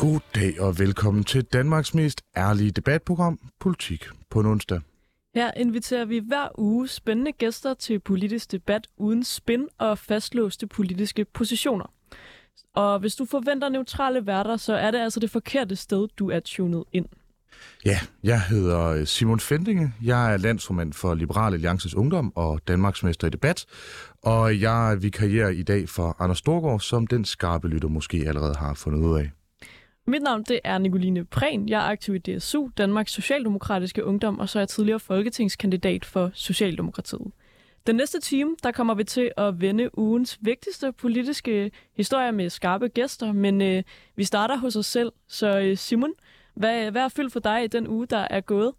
God dag og velkommen til Danmarks mest ærlige debatprogram, Politik på en onsdag. Her inviterer vi hver uge spændende gæster til politisk debat uden spin og fastlåste politiske positioner. Og hvis du forventer neutrale værter, så er det altså det forkerte sted, du er tunet ind. Ja, jeg hedder Simon Fendinge. Jeg er landsformand for Liberale Alliances Ungdom og Danmarksmester i debat. Og jeg vikarierer i dag for Anders Storgård, som den skarpe lytter måske allerede har fundet ud af. Mit navn det er Nicoline Prehn. Jeg er aktiv i DSU, Danmarks Socialdemokratiske Ungdom, og så er jeg tidligere folketingskandidat for Socialdemokratiet. Den næste time, der kommer vi til at vende ugens vigtigste politiske historier med skarpe gæster, men øh, vi starter hos os selv. Så øh, Simon, hvad, hvad har fyldt for dig i den uge, der er gået?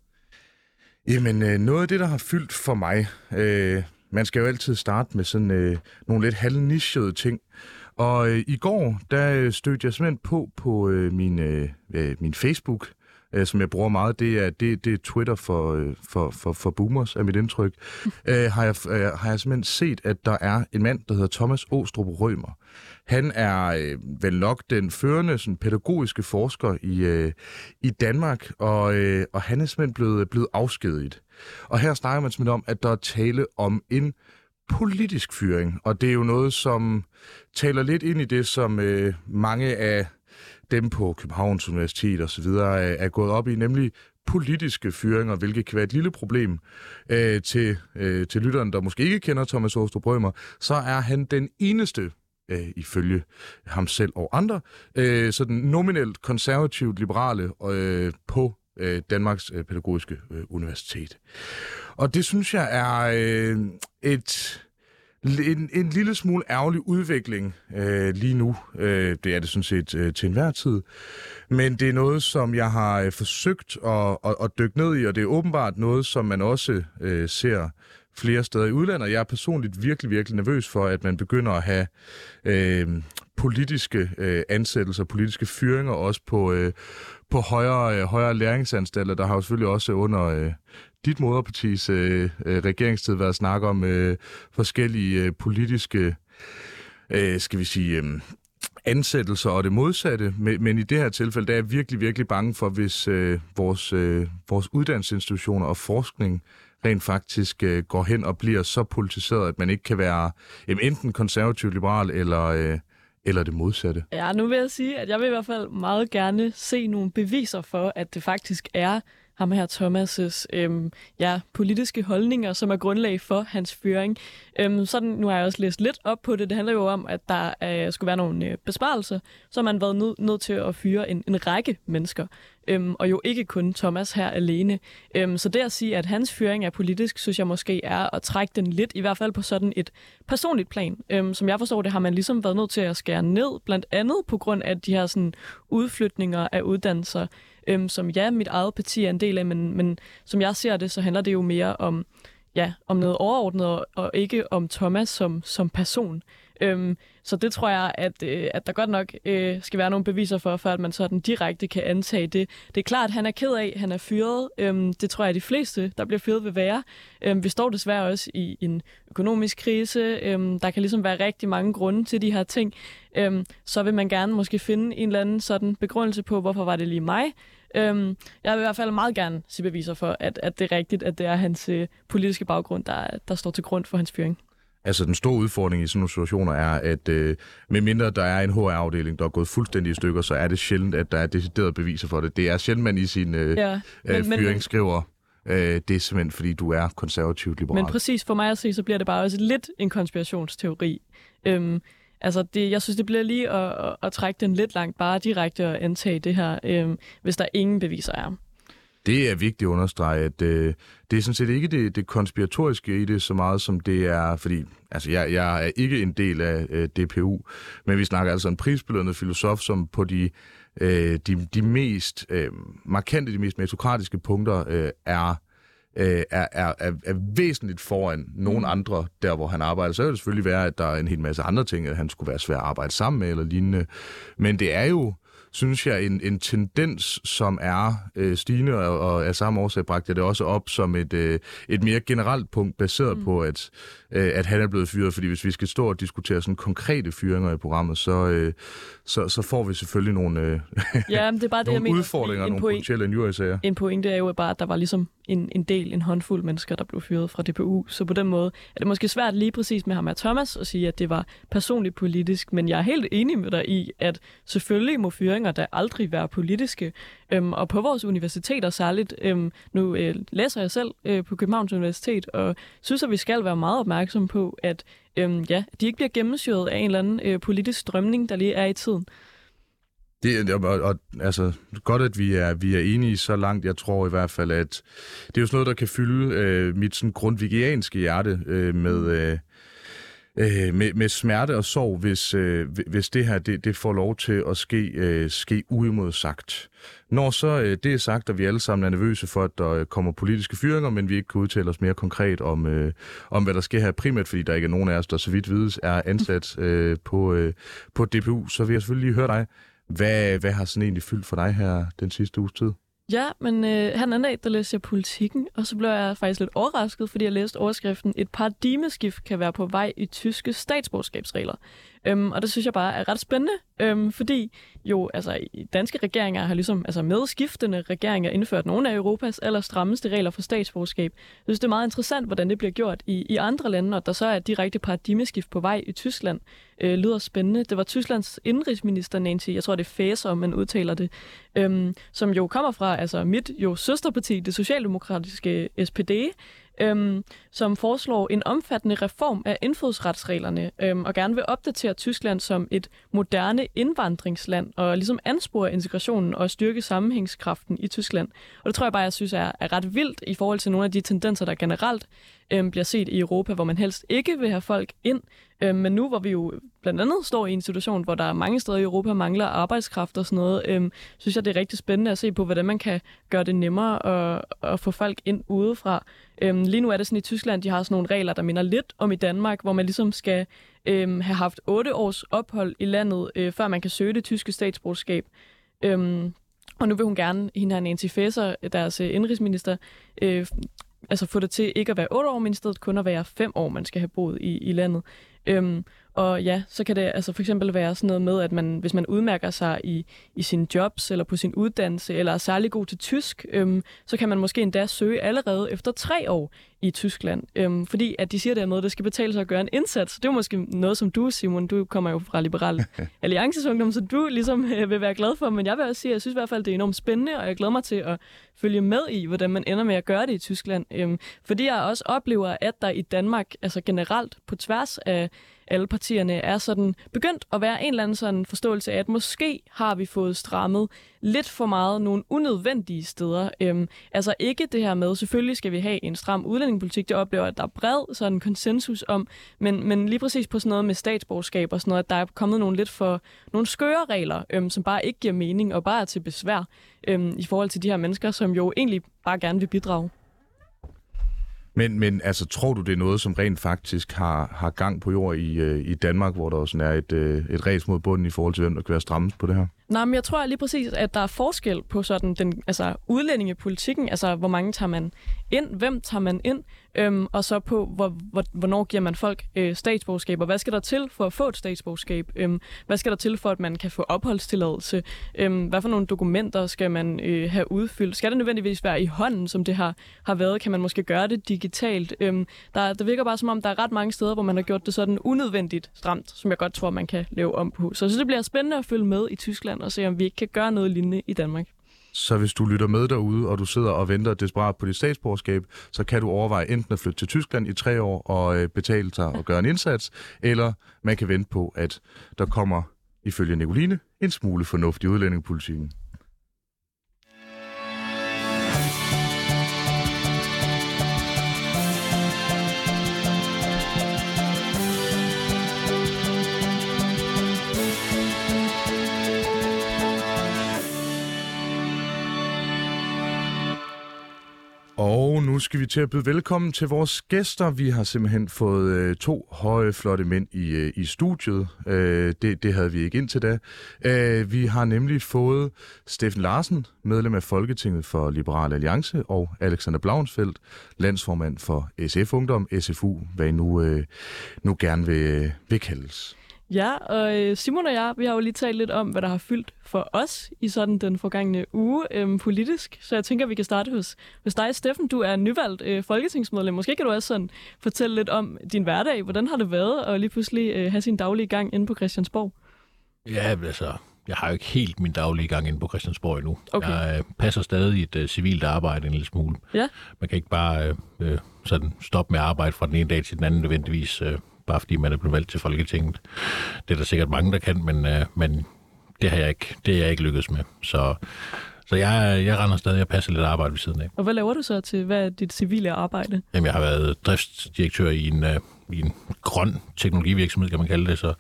Jamen, øh, noget af det, der har fyldt for mig, øh, man skal jo altid starte med sådan øh, nogle lidt halvnichede ting. Og øh, i går, der øh, stødte jeg simpelthen på på øh, min, øh, øh, min Facebook, øh, som jeg bruger meget. Det er, det, det er Twitter for, øh, for, for, for boomers, er mit indtryk. øh, har, jeg, øh, har jeg simpelthen set, at der er en mand, der hedder Thomas Åstrup Rømer. Han er øh, vel nok den førende sådan, pædagogiske forsker i, øh, i Danmark, og, øh, og han er simpelthen blevet, blevet afskediget. Og her snakker man simpelthen om, at der er tale om en politisk fyring, og det er jo noget, som taler lidt ind i det, som øh, mange af dem på Københavns Universitet og så videre er, er gået op i, nemlig politiske fyringer, hvilket kan være et lille problem øh, til, øh, til lytteren, der måske ikke kender Thomas Åstrup Rømer, så er han den eneste øh, ifølge ham selv og andre, øh, sådan nominelt konservativt liberale øh, på øh, Danmarks øh, Pædagogiske øh, Universitet. Og det synes jeg er øh, et en, en lille smule ærgerlig udvikling øh, lige nu. Øh, det er det sådan set øh, til enhver tid. Men det er noget, som jeg har øh, forsøgt at, at, at dykke ned i, og det er åbenbart noget, som man også øh, ser flere steder i udlandet. Jeg er personligt virkelig, virkelig nervøs for, at man begynder at have øh, politiske øh, ansættelser, politiske fyringer også på, øh, på højere, øh, højere læringsanstalter. Der har jo selvfølgelig også under øh, dit moderpartis øh, øh, regeringstid været snak om øh, forskellige øh, politiske, øh, skal vi sige, øh, ansættelser og det modsatte. Men, men i det her tilfælde, der er jeg virkelig, virkelig bange for, hvis øh, vores, øh, vores uddannelsesinstitutioner og forskning rent faktisk øh, går hen og bliver så politiseret, at man ikke kan være øh, enten konservativ liberal eller, øh, eller det modsatte. Ja, nu vil jeg sige, at jeg vil i hvert fald meget gerne se nogle beviser for, at det faktisk er ham her Thomas' øhm, ja, politiske holdninger, som er grundlag for hans føring. Øhm, sådan, nu har jeg også læst lidt op på det. Det handler jo om, at der øh, skulle være nogle øh, besparelser, så har man været nødt nød til at fyre en, en række mennesker. Øhm, og jo ikke kun Thomas her alene. Øhm, så det at sige, at hans føring er politisk, synes jeg måske er at trække den lidt, i hvert fald på sådan et personligt plan. Øhm, som jeg forstår det, har man ligesom været nødt til at skære ned, blandt andet på grund af de her sådan, udflytninger af uddannelser, øhm, som ja, mit eget parti er en del af, men, men som jeg ser det, så handler det jo mere om, ja, om noget overordnet, og, og ikke om Thomas som, som person. Øhm, så det tror jeg, at, øh, at der godt nok øh, skal være nogle beviser for, for at man sådan direkte kan antage det. Det er klart, at han er ked af, han er fyret. Øhm, det tror jeg, at de fleste, der bliver fyret, vil være. Øhm, vi står desværre også i en økonomisk krise. Øhm, der kan ligesom være rigtig mange grunde til de her ting. Øhm, så vil man gerne måske finde en eller anden sådan begrundelse på, hvorfor var det lige mig. Øhm, jeg vil i hvert fald meget gerne se beviser for, at, at det er rigtigt, at det er hans øh, politiske baggrund, der, der står til grund for hans fyring. Altså den store udfordring i sådan nogle situationer er, at øh, medmindre der er en HR-afdeling, der er gået fuldstændig i stykker, så er det sjældent, at der er deciderede beviser for det. Det er sjældent, man i sin øh, ja, men, øh, fyring men, skriver, øh, det er simpelthen, fordi du er konservativt liberal. Men præcis for mig at se, så bliver det bare også lidt en konspirationsteori. Øhm, altså, det, jeg synes, det bliver lige at, at, at trække den lidt langt, bare direkte at antage det her, øhm, hvis der ingen beviser er. Det er vigtigt at understrege, at øh, det er sådan set ikke det, det konspiratoriske i det så meget, som det er, fordi altså, jeg, jeg er ikke en del af øh, DPU, men vi snakker altså en prisbelønnet filosof, som på de, øh, de, de mest øh, markante, de mest meritokratiske punkter øh, er øh, er, er, er, er væsentligt foran nogle mm. andre, der hvor han arbejder. Så vil det selvfølgelig være, at der er en hel masse andre ting, at han skulle være svær at arbejde sammen med eller lignende. Men det er jo synes jeg, en, en tendens, som er øh, stigende, og, og af samme årsag bragte jeg det også op som et, øh, et mere generelt punkt, baseret mm. på, at, øh, at han er blevet fyret. Fordi hvis vi skal stå og diskutere sådan konkrete fyringer i programmet, så, øh, så, så får vi selvfølgelig nogle, øh, ja, det er bare det, jeg mener, udfordringer, nogle point, potentielle injuriesager. En pointe er jo bare, at der var ligesom en, en del, en håndfuld mennesker, der blev fyret fra DPU. Så på den måde er det måske svært lige præcis med ham og Thomas at sige, at det var personligt politisk, men jeg er helt enig med dig i, at selvfølgelig må fyringer da aldrig være politiske. Øhm, og på vores universiteter særligt, øhm, nu øh, læser jeg selv øh, på Københavns Universitet, og synes, at vi skal være meget opmærksomme på, at øhm, ja, de ikke bliver gennemsyret af en eller anden øh, politisk strømning, der lige er i tiden. Det, og, og, altså, godt, at vi er, vi er enige så langt. Jeg tror i hvert fald, at det er jo sådan noget, der kan fylde øh, mit sådan, grundvigianske hjerte øh, med, øh, øh, med, med smerte og sorg, hvis, øh, hvis det her det, det får lov til at ske, øh, ske uimodsagt. Når så øh, det er sagt, at vi alle sammen er nervøse for, at der kommer politiske fyringer, men vi ikke kan udtale os mere konkret om, øh, om hvad der sker her, primært fordi der ikke er nogen af os, der så vidt vides er ansat øh, på, øh, på DPU, så vil jeg selvfølgelig lige høre dig. Hvad, hvad har sådan egentlig fyldt for dig her den sidste uges tid? Ja, men øh, her anden dag, der læste jeg politikken, og så blev jeg faktisk lidt overrasket, fordi jeg læste overskriften, et paradigmeskift kan være på vej i tyske statsborgerskabsregler. Øhm, og det synes jeg bare er ret spændende, øhm, fordi jo, altså, danske regeringer har ligesom, altså med skiftende regeringer indført nogle af Europas allerstrammeste regler for statsborgerskab. Jeg synes, det er meget interessant, hvordan det bliver gjort i, i andre lande, og der så er et direkte paradigmeskift på vej i Tyskland. Øh, lyder spændende. Det var Tysklands indrigsminister Nancy, jeg tror det er Faeser, man udtaler det, øhm, som jo kommer fra altså mit jo søsterparti, det socialdemokratiske SPD, øhm, som foreslår en omfattende reform af indfødsretsreglerne øhm, og gerne vil opdatere Tyskland som et moderne indvandringsland og ligesom anspore integrationen og styrke sammenhængskraften i Tyskland. Og det tror jeg bare, jeg synes er, er ret vildt i forhold til nogle af de tendenser, der generelt øhm, bliver set i Europa, hvor man helst ikke vil have folk ind. Øhm, men nu, hvor vi jo blandt andet står i en situation, hvor der mange steder i Europa mangler arbejdskraft og sådan noget, øhm, synes jeg, det er rigtig spændende at se på, hvordan man kan gøre det nemmere at, at få folk ind udefra. Øhm, lige nu er det sådan i Tyskland, de har sådan nogle regler, der minder lidt om i Danmark, hvor man ligesom skal øhm, have haft otte års ophold i landet, øh, før man kan søge det tyske statsborgerskab. Øhm, og nu vil hun gerne, hende her Nancy Faeser, deres øh, indrigsminister, øh, altså få det til ikke at være 8 år, men i stedet kun at være 5 år, man skal have boet i, i landet. Øhm, og ja, så kan det altså for eksempel være sådan noget med, at man, hvis man udmærker sig i, i sin jobs eller på sin uddannelse, eller er særlig god til tysk, øhm, så kan man måske endda søge allerede efter tre år i Tyskland. Øhm, fordi at de siger dermed, at det skal betale sig at gøre en indsats. Det er måske noget, som du, Simon, du kommer jo fra Liberal Alliances Ungdom, så du ligesom øh, vil være glad for. Men jeg vil også sige, at jeg synes i hvert fald, det er enormt spændende, og jeg glæder mig til at følge med i, hvordan man ender med at gøre det i Tyskland. Øhm, fordi jeg også oplever, at der i Danmark, altså generelt på tværs af alle partierne er sådan begyndt at være en eller anden sådan forståelse af, at måske har vi fået strammet lidt for meget nogle unødvendige steder. Øhm, altså ikke det her med, selvfølgelig skal vi have en stram udlændingepolitik, det oplever at der er bred sådan konsensus om, men, men lige præcis på sådan noget med statsborgerskab og sådan noget, at der er kommet nogle lidt for nogle skøre regler, øhm, som bare ikke giver mening og bare er til besvær øhm, i forhold til de her mennesker, som jo egentlig bare gerne vil bidrage. Men, men altså, tror du, det er noget, som rent faktisk har, har gang på jord i, øh, i Danmark, hvor der også er et, øh, et ræs mod bunden i forhold til, hvem der kan være strammes på det her? Nej, men jeg tror lige præcis, at der er forskel på sådan den, altså udlændingepolitikken, altså hvor mange tager man ind, hvem tager man ind, øhm, og så på, hvor, hvor, hvornår giver man folk øh, statsborgerskab, og hvad skal der til for at få et statsborgerskab? Øhm, hvad skal der til for, at man kan få opholdstilladelse? Øhm, hvad for nogle dokumenter skal man øh, have udfyldt? Skal det nødvendigvis være i hånden, som det har, har været? Kan man måske gøre det digitalt? Øhm, der, det virker bare som om, der er ret mange steder, hvor man har gjort det sådan unødvendigt stramt, som jeg godt tror, man kan lave om på. Så jeg synes, det bliver spændende at følge med i Tyskland og se, om vi ikke kan gøre noget lignende i Danmark. Så hvis du lytter med derude, og du sidder og venter desperat på dit statsborgerskab, så kan du overveje enten at flytte til Tyskland i tre år og øh, betale sig og gøre en indsats, eller man kan vente på, at der kommer, ifølge Nicoline, en smule fornuft i udlændingepolitikken. Skal vi til at byde velkommen til vores gæster. Vi har simpelthen fået øh, to høje, flotte mænd i, øh, i studiet. Øh, det, det havde vi ikke indtil da. Øh, vi har nemlig fået Steffen Larsen, medlem af Folketinget for Liberal Alliance, og Alexander Blauensfeldt, landsformand for SF Ungdom, SFU, hvad I nu, øh, nu gerne vil, øh, vil kaldes. Ja, og øh, Simon og jeg, vi har jo lige talt lidt om, hvad der har fyldt for os i sådan den forgangne uge øhm, politisk. Så jeg tænker, vi kan starte hos, hos dig, Steffen. Du er nyvalgt øh, folketingsmedlem. Måske kan du også sådan fortælle lidt om din hverdag. Hvordan har det været at lige pludselig øh, have sin daglige gang inde på Christiansborg? Ja, altså, jeg har jo ikke helt min daglige gang inde på Christiansborg endnu. Okay. Jeg øh, passer stadig et øh, civilt arbejde en lille smule. Ja. Man kan ikke bare øh, øh, sådan stoppe med at arbejde fra den ene dag til den anden nødvendigvis, øh, bare fordi man er blevet valgt til Folketinget. Det er der sikkert mange, der kan, men, øh, men det har jeg ikke, det er jeg ikke lykkedes med. Så, så jeg, jeg render stadig og passer lidt arbejde ved siden af. Og hvad laver du så til, hvad er dit civile arbejde? Jamen, jeg har været driftsdirektør i en, øh, i en grøn teknologivirksomhed, kan man kalde det, så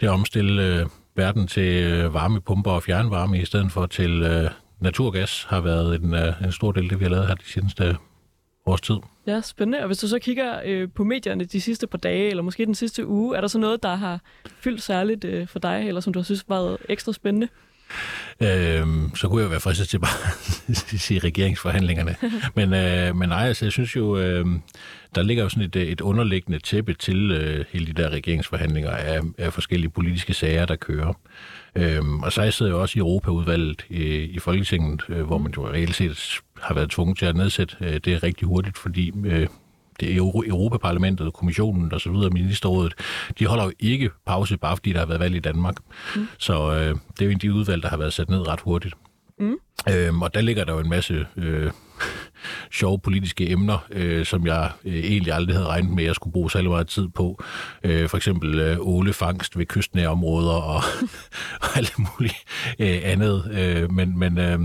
det at omstille øh, verden til øh, varmepumper og fjernvarme i stedet for til øh, naturgas har været en, øh, en stor del af det, vi har lavet her de seneste års tid. Ja, spændende. Og hvis du så kigger øh, på medierne de sidste par dage, eller måske den sidste uge, er der så noget, der har fyldt særligt øh, for dig, eller som du har synes været ekstra spændende? Øhm, så kunne jeg være fristet til bare at sige regeringsforhandlingerne. Men, øh, men nej, altså, jeg synes jo, øh, der ligger jo sådan et, et underliggende tæppe til øh, hele de der regeringsforhandlinger af, af forskellige politiske sager, der kører. Øhm, og så sidder jeg jo også i Europaudvalget i, i Folketinget, øh, hvor man jo reelt set har været tvunget til at nedsætte øh, det rigtig hurtigt, fordi øh, det Euro- Europaparlamentet, kommissionen og så videre, ministerrådet, de holder jo ikke pause, bare fordi der har været valg i Danmark. Mm. Så øh, det er jo en af de udvalg, der har været sat ned ret hurtigt. Mm. Øhm, og der ligger der jo en masse øh, sjove politiske emner, øh, som jeg øh, egentlig aldrig havde regnet med, at jeg skulle bruge særlig meget tid på. Øh, for eksempel øh, ålefangst ved kystnære områder og, og alt muligt øh, andet. Øh, men men øh,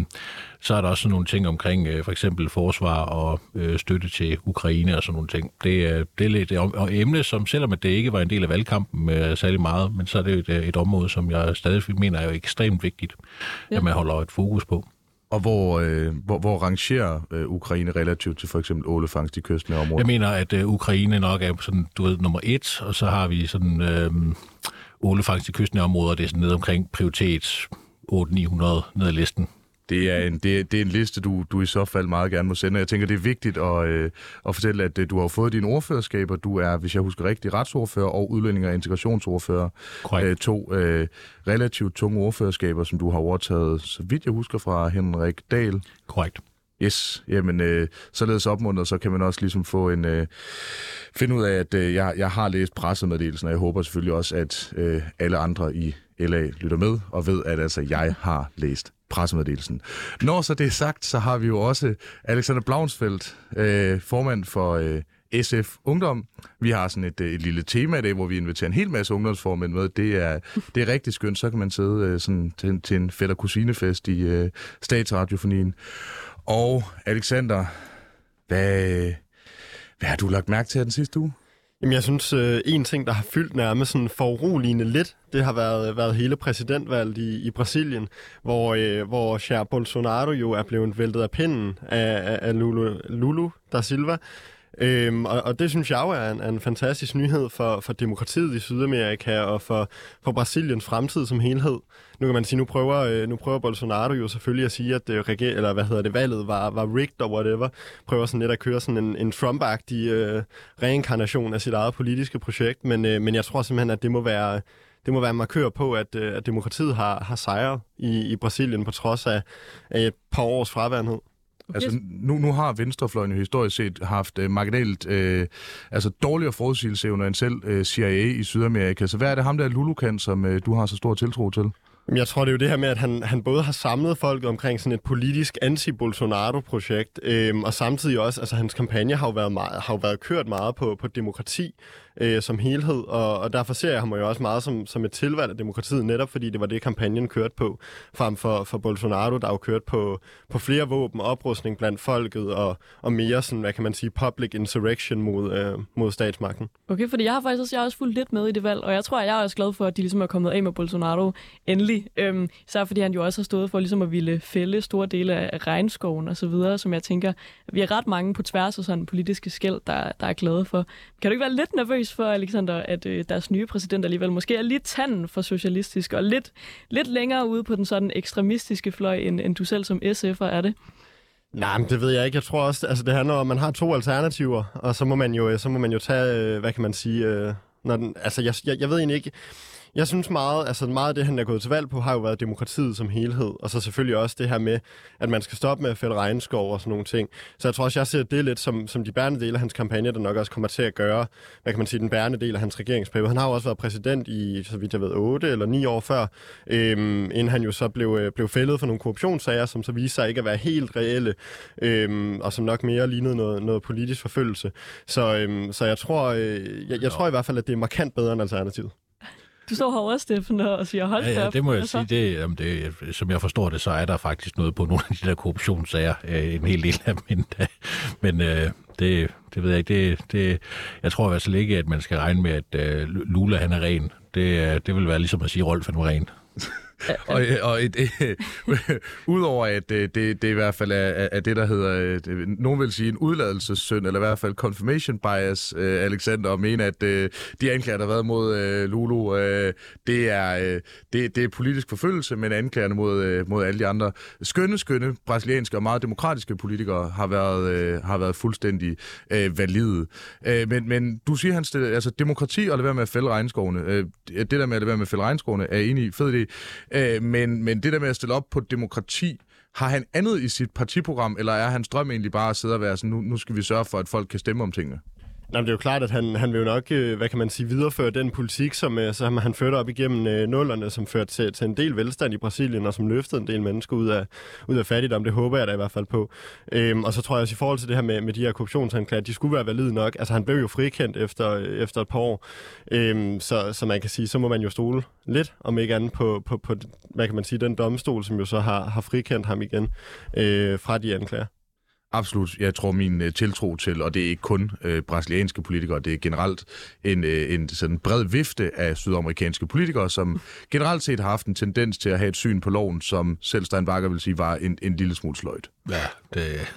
så er der også sådan nogle ting omkring øh, for eksempel forsvar og øh, støtte til Ukraine og sådan nogle ting. Det, øh, det er lidt et emne, som selvom det ikke var en del af valgkampen øh, særlig meget, men så er det et, et område, som jeg stadig mener er jo ekstremt vigtigt, ja. at man holder et fokus på. Og hvor, øh, hvor, hvor rangerer øh, Ukraine relativt til for eksempel ålefangst i kysten områder? Jeg mener, at øh, Ukraine nok er sådan, du ved, nummer et, og så har vi sådan øh, ålefangst i kysten områder, det er sådan nede omkring prioritet 8-900 ned ad listen. Det er en, det det er en liste, du, du i så fald meget gerne må sende. Jeg tænker, det er vigtigt at, øh, at fortælle, at øh, du har fået dine ordførerskaber. Du er, hvis jeg husker rigtigt, retsordfører og udlænding- og integrationsordfører. Øh, to øh, relativt tunge ordførerskaber, som du har overtaget, så vidt jeg husker, fra Henrik Dahl. Korrekt. Yes, jamen øh, således opmuntret, så kan man også ligesom få en øh, finde ud af, at øh, jeg, jeg har læst pressemeddelelsen, og jeg håber selvfølgelig også, at øh, alle andre i LA lytter med og ved, at altså jeg har læst pressemeddelelsen. Når så det er sagt, så har vi jo også Alexander Blaunsfeldt, øh, formand for øh, SF Ungdom. Vi har sådan et, øh, et lille tema i dag, hvor vi inviterer en hel masse ungdomsformænd med. Det er, det er rigtig skønt. Så kan man sidde øh, sådan til, til en fætter kusinefest i øh, statsradiofonien. Og Alexander, hvad, hvad har du lagt mærke til her den sidste uge? Jamen, jeg synes, øh, en ting, der har fyldt nærmest sådan foruroligende lidt, det har været, været hele præsidentvalget i, i Brasilien, hvor, øh, hvor Jair Bolsonaro jo er blevet væltet af pinden af, af, af Lulu, Lulu da Silva. Øhm, og, og det synes jeg jo er en, er en fantastisk nyhed for, for demokratiet i Sydamerika og for, for Brasiliens fremtid som helhed. Nu kan man sige, nu prøver, øh, nu prøver Bolsonaro jo selvfølgelig at sige, at øh, reger, eller hvad hedder det, valget var, var rigged og whatever. Prøver sådan lidt at køre sådan en, en Trump-agtig øh, reinkarnation af sit eget politiske projekt. Men, øh, men jeg tror simpelthen, at det må være det må være en markør på, at, øh, at demokratiet har, har sejret i, i Brasilien på trods af, af et par års fraværenhed. Altså, nu, nu har Venstrefløjen jo historisk set haft øh, marginalt øh, altså dårligere forudsigelsesevner end selv øh, CIA i Sydamerika. Så hvad er det ham der Lulu kan, som øh, du har så stor tiltro til? Jamen, Jeg tror, det er jo det her med, at han, han både har samlet folk omkring sådan et politisk anti-Bolsonaro-projekt, øhm, og samtidig også, altså hans kampagne har jo været, meget, har jo været kørt meget på, på demokrati øh, som helhed, og, og derfor ser jeg ham jo også meget som, som et tilvalg af demokratiet, netop fordi det var det, kampagnen kørte på, frem for, for Bolsonaro, der jo kørt på, på flere våben, oprustning blandt folket, og, og mere sådan, hvad kan man sige, public insurrection mod, øh, mod statsmagten. Okay, fordi jeg har faktisk også, jeg har også fulgt lidt med i det valg, og jeg tror, jeg er også glad for, at de ligesom er kommet af med Bolsonaro endelig. Øhm, især fordi han jo også har stået for ligesom at ville fælde store dele af regnskoven og så videre, som jeg tænker, vi er ret mange på tværs af sådan politiske skæld, der, der er glade for. Kan du ikke være lidt nervøs for, Alexander, at øh, deres nye præsident alligevel måske er lidt tanden for socialistisk, og lidt, lidt længere ude på den sådan ekstremistiske fløj, end, end du selv som SF'er er det? Nej, men det ved jeg ikke. Jeg tror også, altså det handler om, at man har to alternativer, og så må man jo, øh, så må man jo tage, øh, hvad kan man sige, øh, når den, altså jeg, jeg, jeg ved egentlig ikke, jeg synes meget, altså meget af det, han er gået til valg på, har jo været demokratiet som helhed, og så selvfølgelig også det her med, at man skal stoppe med at fælde regnskov og sådan nogle ting. Så jeg tror også, jeg ser det lidt som, som de bærende dele af hans kampagne, der nok også kommer til at gøre, hvad kan man sige, den bærende del af hans regeringsperiode. Han har jo også været præsident i, så vidt jeg ved, 8 eller 9 år før, øhm, inden han jo så blev, øh, blev fældet for nogle korruptionssager, som så viser sig ikke at være helt reelle, øhm, og som nok mere lignede noget, noget politisk forfølgelse. Så, øhm, så jeg tror, øh, jeg, jeg tror i hvert fald, at det er markant bedre end alternativet. Du står herovre, Steffen, og siger, hold Ja, ja, op. det må jeg Altså, sige. Det, jamen det, som jeg forstår det, så er der faktisk noget på nogle af de der korruptionssager. Øh, en hel del af dem endda. Men øh, det, det ved jeg ikke. Det, det, jeg tror i hvert fald ikke, at man skal regne med, at øh, Lula han er ren. Det, øh, det vil være ligesom at sige, at Rolf han var ren. Og, øh, og et, øh, udover at øh, det, det i hvert fald er, er, det, der hedder, øh, nogen vil sige en udladelsessynd, eller i hvert fald confirmation bias, øh, Alexander, og mene, at øh, de anklager, der har været mod øh, Lulu, øh, det, er, øh, det, det er politisk forfølgelse, men anklagerne mod, øh, mod alle de andre skønne, skønne brasilianske og meget demokratiske politikere har været, øh, har været fuldstændig øh, valide. Øh, men, men du siger, Hans, det, altså demokrati og lade være med at fælde regnskovene, øh, det der med at lade være med at fælde regnskovene, er enig i, fed idé. Øh, men, men det der med at stille op på demokrati, har han andet i sit partiprogram, eller er hans drøm egentlig bare at sidde og være sådan, nu, nu skal vi sørge for, at folk kan stemme om tingene? Nej, det er jo klart, at han, han vil jo nok, øh, hvad kan man sige, videreføre den politik, som, øh, som han førte op igennem øh, nullerne, som førte til, til en del velstand i Brasilien, og som løftede en del mennesker ud af, ud af fattigdom. Det håber jeg da i hvert fald på. Øhm, og så tror jeg også i forhold til det her med, med de her korruptionsanklager, de skulle være valide nok. Altså han blev jo frikendt efter, øh, efter et par år. Øhm, så, så man kan sige, så må man jo stole lidt, om ikke andet, på, på, på hvad kan man sige, den domstol, som jo så har, har frikendt ham igen øh, fra de anklager. Absolut. Jeg tror, min uh, tiltro til, og det er ikke kun uh, brasilianske politikere, det er generelt en, uh, en sådan bred vifte af sydamerikanske politikere, som generelt set har haft en tendens til at have et syn på loven, som selv Stein Bakker vil sige var en, en lille smule sløjt. Ja, det,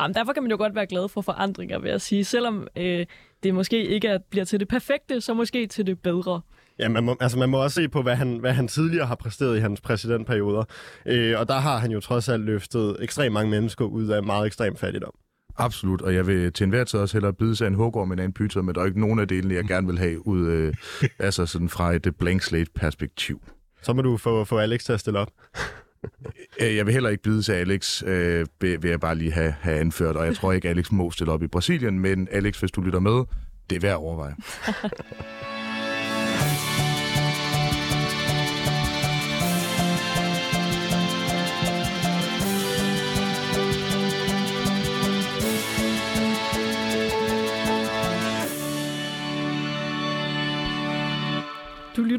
Jamen, derfor kan man jo godt være glad for forandringer, vil jeg sige. Selvom øh, det måske ikke er, bliver til det perfekte, så måske til det bedre. Ja, man må, altså man må også se på, hvad han, hvad han tidligere har præsteret i hans præsidentperioder. Øh, og der har han jo trods alt løftet ekstremt mange mennesker ud af meget ekstrem fattigdom. Absolut, og jeg vil til enhver tid også hellere bide sig en hugorm end en pytter, men der er ikke nogen af delene, jeg gerne vil have ud, øh, altså sådan fra et blank slate perspektiv. Så må du få, få Alex til at stille op. Øh, Jeg vil heller ikke bide sig Alex, øh, vil jeg bare lige have, have anført, og jeg tror ikke, Alex må stille op i Brasilien, men Alex, hvis du lytter med, det er værd at overveje.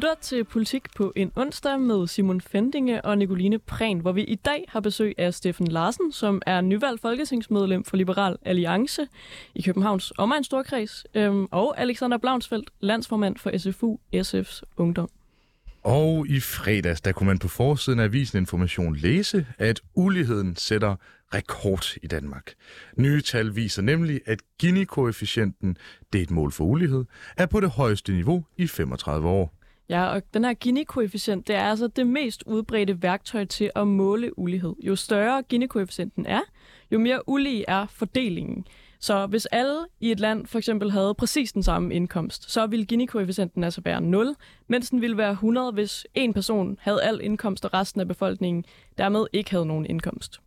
lytter til Politik på en onsdag med Simon Fendinge og Nicoline Prehn, hvor vi i dag har besøg af Steffen Larsen, som er nyvalgt folketingsmedlem for Liberal Alliance i Københavns Omegn Storkreds, øhm, og Alexander Blaunsfeldt, landsformand for SFU SF's Ungdom. Og i fredags, der kunne man på forsiden af Avisen Information læse, at uligheden sætter rekord i Danmark. Nye tal viser nemlig, at Gini-koefficienten, det er et mål for ulighed, er på det højeste niveau i 35 år. Ja, og den her Gini-koefficient, det er altså det mest udbredte værktøj til at måle ulighed. Jo større Gini-koefficienten er, jo mere ulige er fordelingen. Så hvis alle i et land for eksempel havde præcis den samme indkomst, så ville Gini-koefficienten altså være 0, mens den ville være 100, hvis en person havde al indkomst, og resten af befolkningen dermed ikke havde nogen indkomst.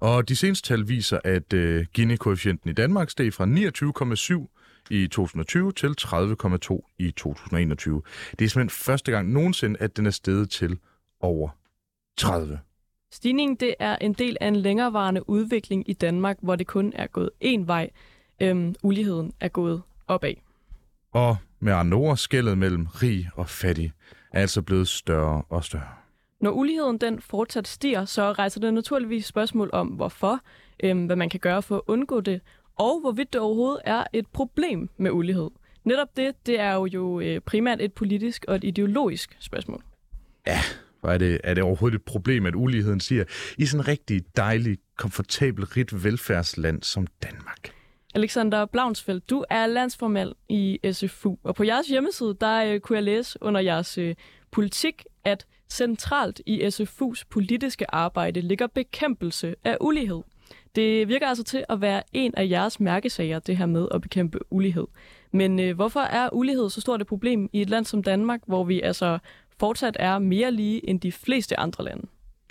Og de seneste tal viser, at øh, Gini-koefficienten i Danmark steg fra 29,7 i 2020 til 30,2 i 2021. Det er simpelthen første gang nogensinde, at den er steget til over 30. Stigningen det er en del af en længerevarende udvikling i Danmark, hvor det kun er gået én vej. Øhm, uligheden er gået opad. Og med andre ord, skældet mellem rig og fattig er altså blevet større og større. Når uligheden den fortsat stiger, så rejser det naturligvis spørgsmål om, hvorfor, øhm, hvad man kan gøre for at undgå det, og hvorvidt det overhovedet er et problem med ulighed. Netop det, det er jo, jo øh, primært et politisk og et ideologisk spørgsmål. Hvor er det, er det overhovedet et problem, at uligheden stiger i sådan en rigtig dejlig, komfortabel, rigt velfærdsland som Danmark? Alexander Blaunsfeldt, du er landsformand i SFU, og på jeres hjemmeside, der øh, kunne jeg læse under jeres øh, politik, at centralt i SFU's politiske arbejde ligger bekæmpelse af ulighed. Det virker altså til at være en af jeres mærkesager, det her med at bekæmpe ulighed. Men øh, hvorfor er ulighed så stort et problem i et land som Danmark, hvor vi altså fortsat er mere lige end de fleste andre lande?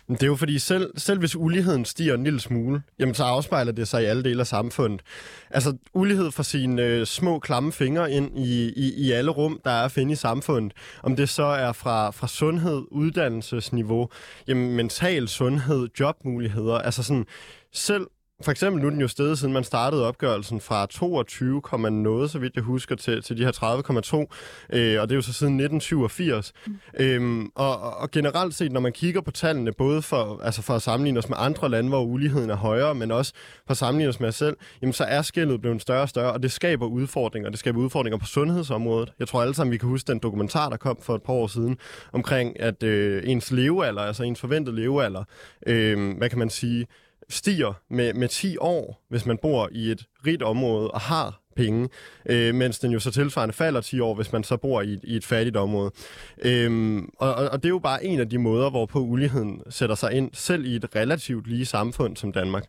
Men Det er jo fordi, selv, selv hvis uligheden stiger en lille smule, jamen så afspejler det sig i alle dele af samfundet. Altså ulighed fra sine øh, små klamme fingre ind i, i, i alle rum, der er at finde i samfundet. Om det så er fra, fra sundhed, uddannelsesniveau, jamen mental sundhed, jobmuligheder. Altså sådan, selv for eksempel nu er den jo stedet, siden man startede opgørelsen fra 22, noget, så vidt jeg husker, til, til de her 30,2. Øh, og det er jo så siden 1987. Mm. Øhm, og, og- generelt set, når man kigger på tallene, både for, altså for at sammenligne os med andre lande, hvor uligheden er højere, men også for at sammenligne os med os selv, jamen så er skældet blevet større og større, og det skaber udfordringer. Det skaber udfordringer på sundhedsområdet. Jeg tror alle sammen, vi kan huske den dokumentar, der kom for et par år siden, omkring at øh, ens levealder, altså ens forventede levealder, øh, hvad kan man sige, stiger med, med 10 år, hvis man bor i et rigt område og har penge, øh, mens den jo så tilsvarende falder 10 år, hvis man så bor i et, i et fattigt område. Øhm, og, og, og det er jo bare en af de måder, hvorpå uligheden sætter sig ind, selv i et relativt lige samfund som Danmark.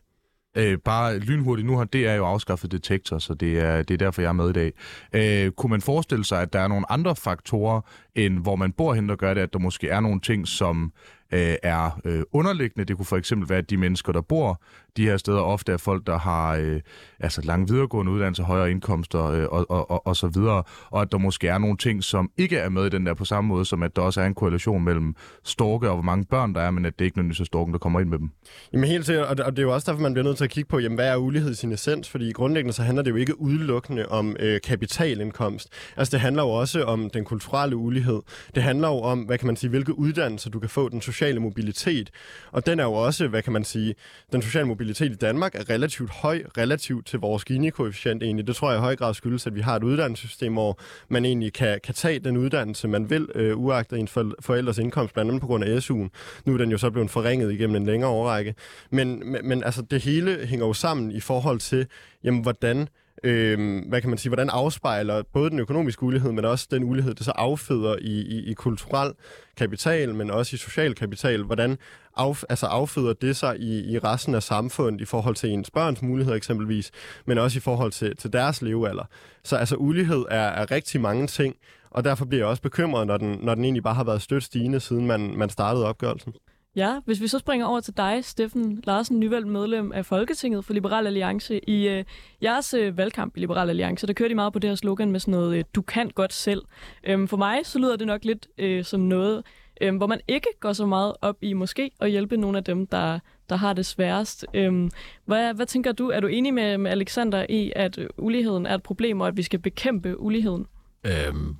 Øh, bare lynhurtigt, nu har DR jo afskaffet detektor, så det er, det er derfor, jeg er med i dag. Øh, kunne man forestille sig, at der er nogle andre faktorer, end hvor man bor hen, der gør det, at der måske er nogle ting, som øh, er øh, underliggende. Det kunne for eksempel være, at de mennesker, der bor de her steder, ofte er folk, der har øh, altså lange videregående uddannelser, højere indkomster øh, og, og, og, og så videre, og at der måske er nogle ting, som ikke er med i den der på samme måde, som at der også er en korrelation mellem storke og hvor mange børn der er, men at det ikke nødvendigvis er storken, der kommer ind med dem. Jamen helt sikkert, og det, og det er jo også derfor, man bliver nødt til at kigge på, jamen, hvad er ulighed i sin essens? Fordi grundlæggende så handler det jo ikke udelukkende om øh, kapitalindkomst. Altså det handler jo også om den kulturelle ulighed. Det handler jo om, hvad kan man sige, hvilke uddannelser du kan få, den sociale mobilitet. Og den er jo også, hvad kan man sige, den sociale mobilitet i Danmark er relativt høj, relativt til vores Gini-koefficient egentlig. Det tror jeg i høj grad skyldes, at vi har et uddannelsessystem, hvor man egentlig kan, kan tage den uddannelse, man vil, øh, uagtet en forældres indkomst, blandt andet på grund af SU'en. Nu er den jo så blevet forringet igennem en længere årrække. Men, men, men altså, det hele hænger jo sammen i forhold til, jamen, hvordan øh, hvad kan man sige, hvordan afspejler både den økonomiske ulighed, men også den ulighed, det så afføder i, i, i kulturel kapital, men også i social kapital. Hvordan af, altså afføder det sig i, i resten af samfundet i forhold til ens børns muligheder eksempelvis, men også i forhold til, til deres levealder. Så altså ulighed er, er rigtig mange ting, og derfor bliver jeg også bekymret, når den, når den egentlig bare har været stødt stigende, siden man, man startede opgørelsen. Ja, hvis vi så springer over til dig, Steffen Larsen, nyvalgt medlem af Folketinget for Liberal Alliance. I øh, jeres øh, valgkamp i Liberal Alliance, der kører I meget på det her slogan med sådan noget, øh, du kan godt selv. Øhm, for mig, så lyder det nok lidt øh, som noget, øh, hvor man ikke går så meget op i måske at hjælpe nogle af dem, der, der har det sværest. Øhm, hvad, hvad tænker du? Er du enig med, med Alexander i, at uligheden er et problem, og at vi skal bekæmpe uligheden? Øhm,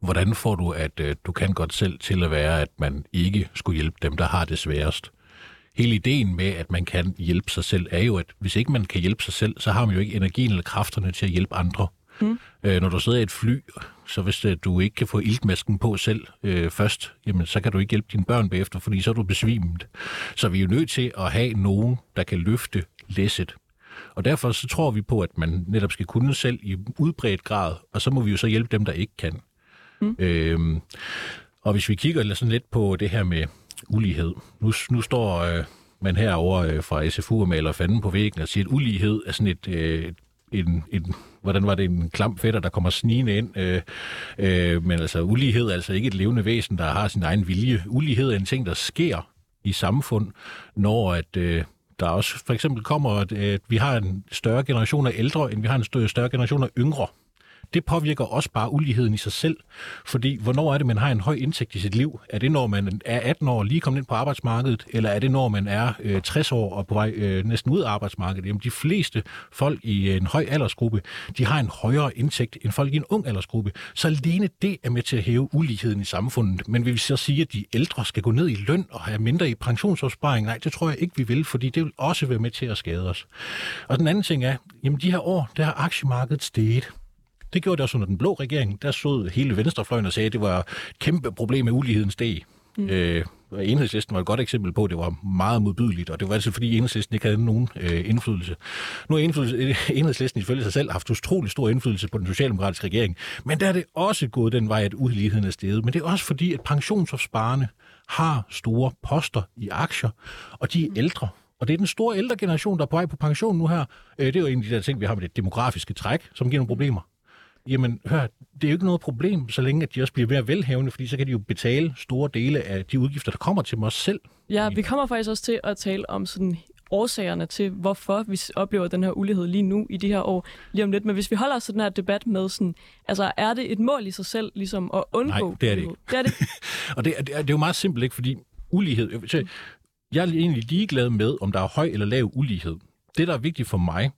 hvordan får du, at øh, du kan godt selv til at være, at man ikke skulle hjælpe dem, der har det sværest? Hele ideen med, at man kan hjælpe sig selv, er jo, at hvis ikke man kan hjælpe sig selv, så har man jo ikke energien eller kræfterne til at hjælpe andre. Mm. Øh, når du sidder i et fly, så hvis øh, du ikke kan få iltmasken på selv øh, først, jamen, så kan du ikke hjælpe dine børn bagefter, fordi så er du besvimet. Så vi er jo nødt til at have nogen, der kan løfte læsset. Og derfor så tror vi på, at man netop skal kunne selv i udbredt grad, og så må vi jo så hjælpe dem, der ikke kan. Mm. Øhm, og hvis vi kigger sådan lidt på det her med ulighed. Nu, nu står øh, man herover øh, fra SFU og maler fanden på væggen og siger, at ulighed er sådan et... Øh, en, en, hvordan var det, en klam fætter, der kommer snigende ind. Øh, øh, men altså, ulighed er altså ikke et levende væsen, der har sin egen vilje. Ulighed er en ting, der sker i samfund, når at, øh, der også for eksempel kommer, at, at vi har en større generation af ældre, end vi har en større generation af yngre det påvirker også bare uligheden i sig selv. Fordi hvornår er det, man har en høj indtægt i sit liv? Er det, når man er 18 år og lige kommet ind på arbejdsmarkedet, eller er det, når man er øh, 60 år og på vej øh, næsten ud af arbejdsmarkedet? Jamen, de fleste folk i øh, en høj aldersgruppe, de har en højere indtægt end folk i en ung aldersgruppe. Så alene det er med til at hæve uligheden i samfundet. Men vil vi så sige, at de ældre skal gå ned i løn og have mindre i pensionsopsparing? Nej, det tror jeg ikke, vi vil, fordi det vil også være med til at skade os. Og den anden ting er, jamen de her år, der har aktiemarkedet steget. Det gjorde det også under den blå regering. Der stod hele venstrefløjen og sagde, at det var et kæmpe problem med uligheden steg. Mm. Øh, enhedslisten var et godt eksempel på, at det var meget modbydeligt, og det var altså fordi enhedslisten ikke havde nogen øh, indflydelse. Nu har enhedslisten ifølge sig selv haft utrolig stor indflydelse på den socialdemokratiske regering, men der er det også gået den vej, at uligheden er steget. Men det er også fordi, at pensionsopsparerne har store poster i aktier, og de er ældre. Og det er den store ældre generation, der er på vej på pension nu her. Øh, det er jo en af de der ting, vi har med det demografiske træk, som giver nogle problemer. Jamen, hør, det er jo ikke noget problem, så længe at de også bliver mere velhavende, fordi så kan de jo betale store dele af de udgifter, der kommer til dem også selv. Ja, vi kommer faktisk også til at tale om sådan årsagerne til, hvorfor vi oplever den her ulighed lige nu i de her år, lige om lidt. Men hvis vi holder os til den her debat med sådan, altså er det et mål i sig selv, ligesom at undgå Nej, det er det ikke. Det er det. og det er, det, er, det er jo meget simpelt, ikke? Fordi ulighed... Så jeg er egentlig ligeglad med, om der er høj eller lav ulighed. Det, der er vigtigt for mig,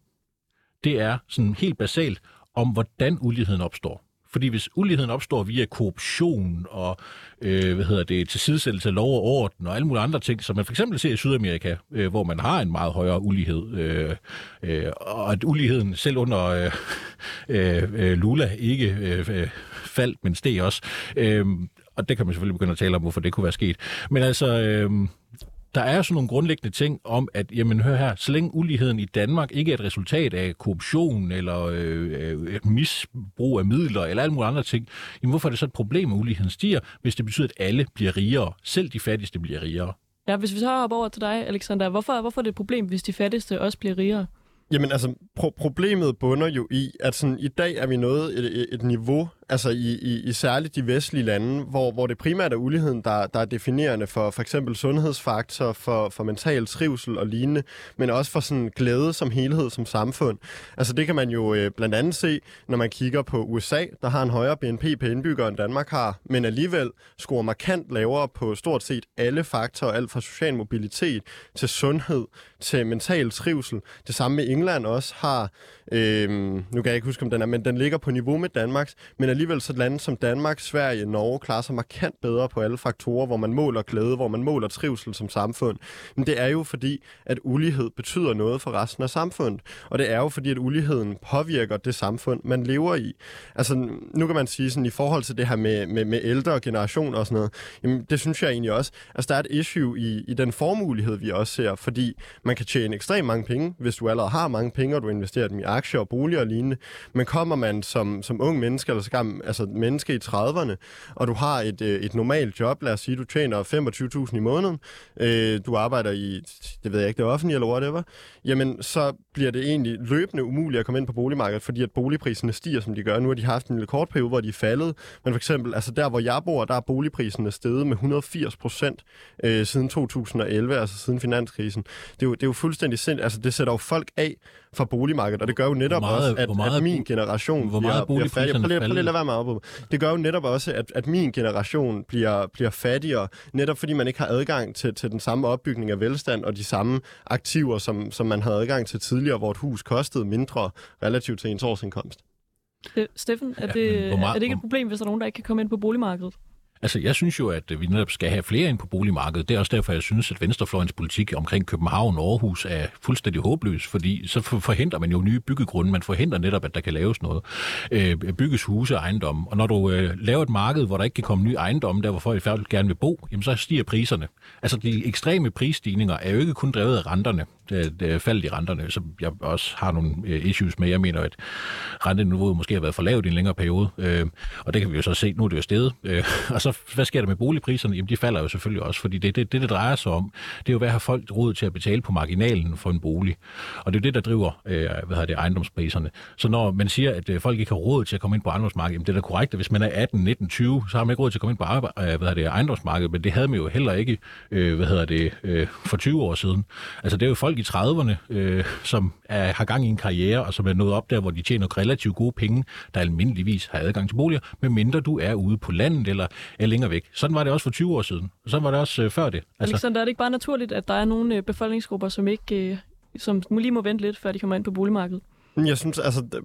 det er sådan helt basalt, om hvordan uligheden opstår. Fordi hvis uligheden opstår via korruption og øh, hvad hedder det, tilsidesættelse af lov og orden og alle mulige andre ting, som man for eksempel ser i Sydamerika, øh, hvor man har en meget højere ulighed, øh, øh, og at uligheden selv under øh, øh, øh Lula ikke øh, øh, faldt, men steg også. Øh, og det kan man selvfølgelig begynde at tale om, hvorfor det kunne være sket. Men altså, øh, der er sådan nogle grundlæggende ting om, at jamen, hør her, så længe uligheden i Danmark ikke er et resultat af korruption eller øh, et misbrug af midler eller alle mulige andre ting, jamen hvorfor er det så et problem, at uligheden stiger, hvis det betyder, at alle bliver rigere, selv de fattigste bliver rigere? Ja, hvis vi så hopper over til dig, Alexander, hvorfor, hvorfor er det et problem, hvis de fattigste også bliver rigere? Jamen altså, pro- problemet bunder jo i, at sådan, i dag er vi nået et, et niveau, altså i, i, i særligt de vestlige lande, hvor, hvor det primært er uligheden, der, der er definerende for for eksempel sundhedsfaktor, for, for mental trivsel og lignende, men også for sådan glæde som helhed som samfund. Altså det kan man jo øh, blandt andet se, når man kigger på USA, der har en højere BNP per indbygger end Danmark har, men alligevel scorer markant lavere på stort set alle faktorer, alt fra social mobilitet til sundhed, til mental trivsel. Det samme med England også har, øh, nu kan jeg ikke huske, om den er, men den ligger på niveau med Danmarks, men alligevel så lande som Danmark, Sverige, Norge klarer sig markant bedre på alle faktorer, hvor man måler glæde, hvor man måler trivsel som samfund. Men det er jo fordi, at ulighed betyder noget for resten af samfundet. Og det er jo fordi, at uligheden påvirker det samfund, man lever i. Altså, nu kan man sige sådan, i forhold til det her med, med, med ældre generationer og sådan noget, jamen, det synes jeg egentlig også. Altså, der er et issue i, i den formulighed, vi også ser, fordi man kan tjene ekstremt mange penge, hvis du allerede har mange penge, og du investerer dem i aktier og boliger og lignende. Men kommer man som, som ung menneske, eller så altså menneske i 30'erne, og du har et, øh, et normalt job, lad os sige, du tjener 25.000 i måneden, øh, du arbejder i, det ved jeg ikke, det offentlige eller whatever, jamen så bliver det egentlig løbende umuligt at komme ind på boligmarkedet, fordi at boligpriserne stiger, som de gør. Nu har de haft en lille kort periode, hvor de er faldet, men for eksempel, altså der, hvor jeg bor, der er boligpriserne steget med 180 procent øh, siden 2011, altså siden finanskrisen. Det er jo, det er jo fuldstændig sindssygt. Altså, det sætter jo folk af fra boligmarkedet, og det gør jo netop meget, også, at, meget, at min generation hvor meget bliver, bliver fattig. Prøv lige, prøv lige at lade være med at Det gør jo netop også, at, at min generation bliver, bliver fattigere, netop fordi man ikke har adgang til, til den samme opbygning af velstand og de samme aktiver, som, som man havde adgang til tidligere, hvor et hus kostede mindre relativt til ens årsindkomst. Steffen, er, det, ja, meget, er det ikke et problem, hvis der er nogen, der ikke kan komme ind på boligmarkedet? Altså, jeg synes jo, at vi netop skal have flere ind på boligmarkedet. Det er også derfor, jeg synes, at Venstrefløjens politik omkring København og Aarhus er fuldstændig håbløs, fordi så forhindrer man jo nye byggegrunde. Man forhindrer netop, at der kan laves noget. Øh, bygges huse og ejendomme. Og når du øh, laver et marked, hvor der ikke kan komme nye ejendomme, der hvor folk gerne vil bo, jamen så stiger priserne. Altså, de ekstreme prisstigninger er jo ikke kun drevet af renterne Øh, øh, det, det faldt i renterne, som jeg også har nogle øh, issues med. Jeg mener, at renteniveauet måske har været for lavt i en længere periode, øh, og det kan vi jo så se, nu er det jo stedet. Øh, og så, hvad sker der med boligpriserne? Jamen, de falder jo selvfølgelig også, fordi det, det, det, det drejer sig om, det er jo, hvad har folk råd til at betale på marginalen for en bolig? Og det er jo det, der driver øh, hvad hedder det, ejendomspriserne. Så når man siger, at øh, folk ikke har råd til at komme ind på ejendomsmarkedet, jamen, det er da korrekt, at hvis man er 18, 19, 20, så har man ikke råd til at komme ind på øh, hvad hedder det, ejendomsmarkedet, men det havde man jo heller ikke øh, hvad hedder det, øh, for 20 år siden. Altså, det er jo folk folk i 30'erne, øh, som er, har gang i en karriere, og som er nået op der, hvor de tjener relativt gode penge, der almindeligvis har adgang til boliger, medmindre du er ude på landet eller er længere væk. Sådan var det også for 20 år siden. Sådan var det også øh, før det. Altså, Alexander, er det ikke bare naturligt, at der er nogle øh, befolkningsgrupper, som ikke øh, som lige må vente lidt, før de kommer ind på boligmarkedet? Mm, jeg synes, altså, øh,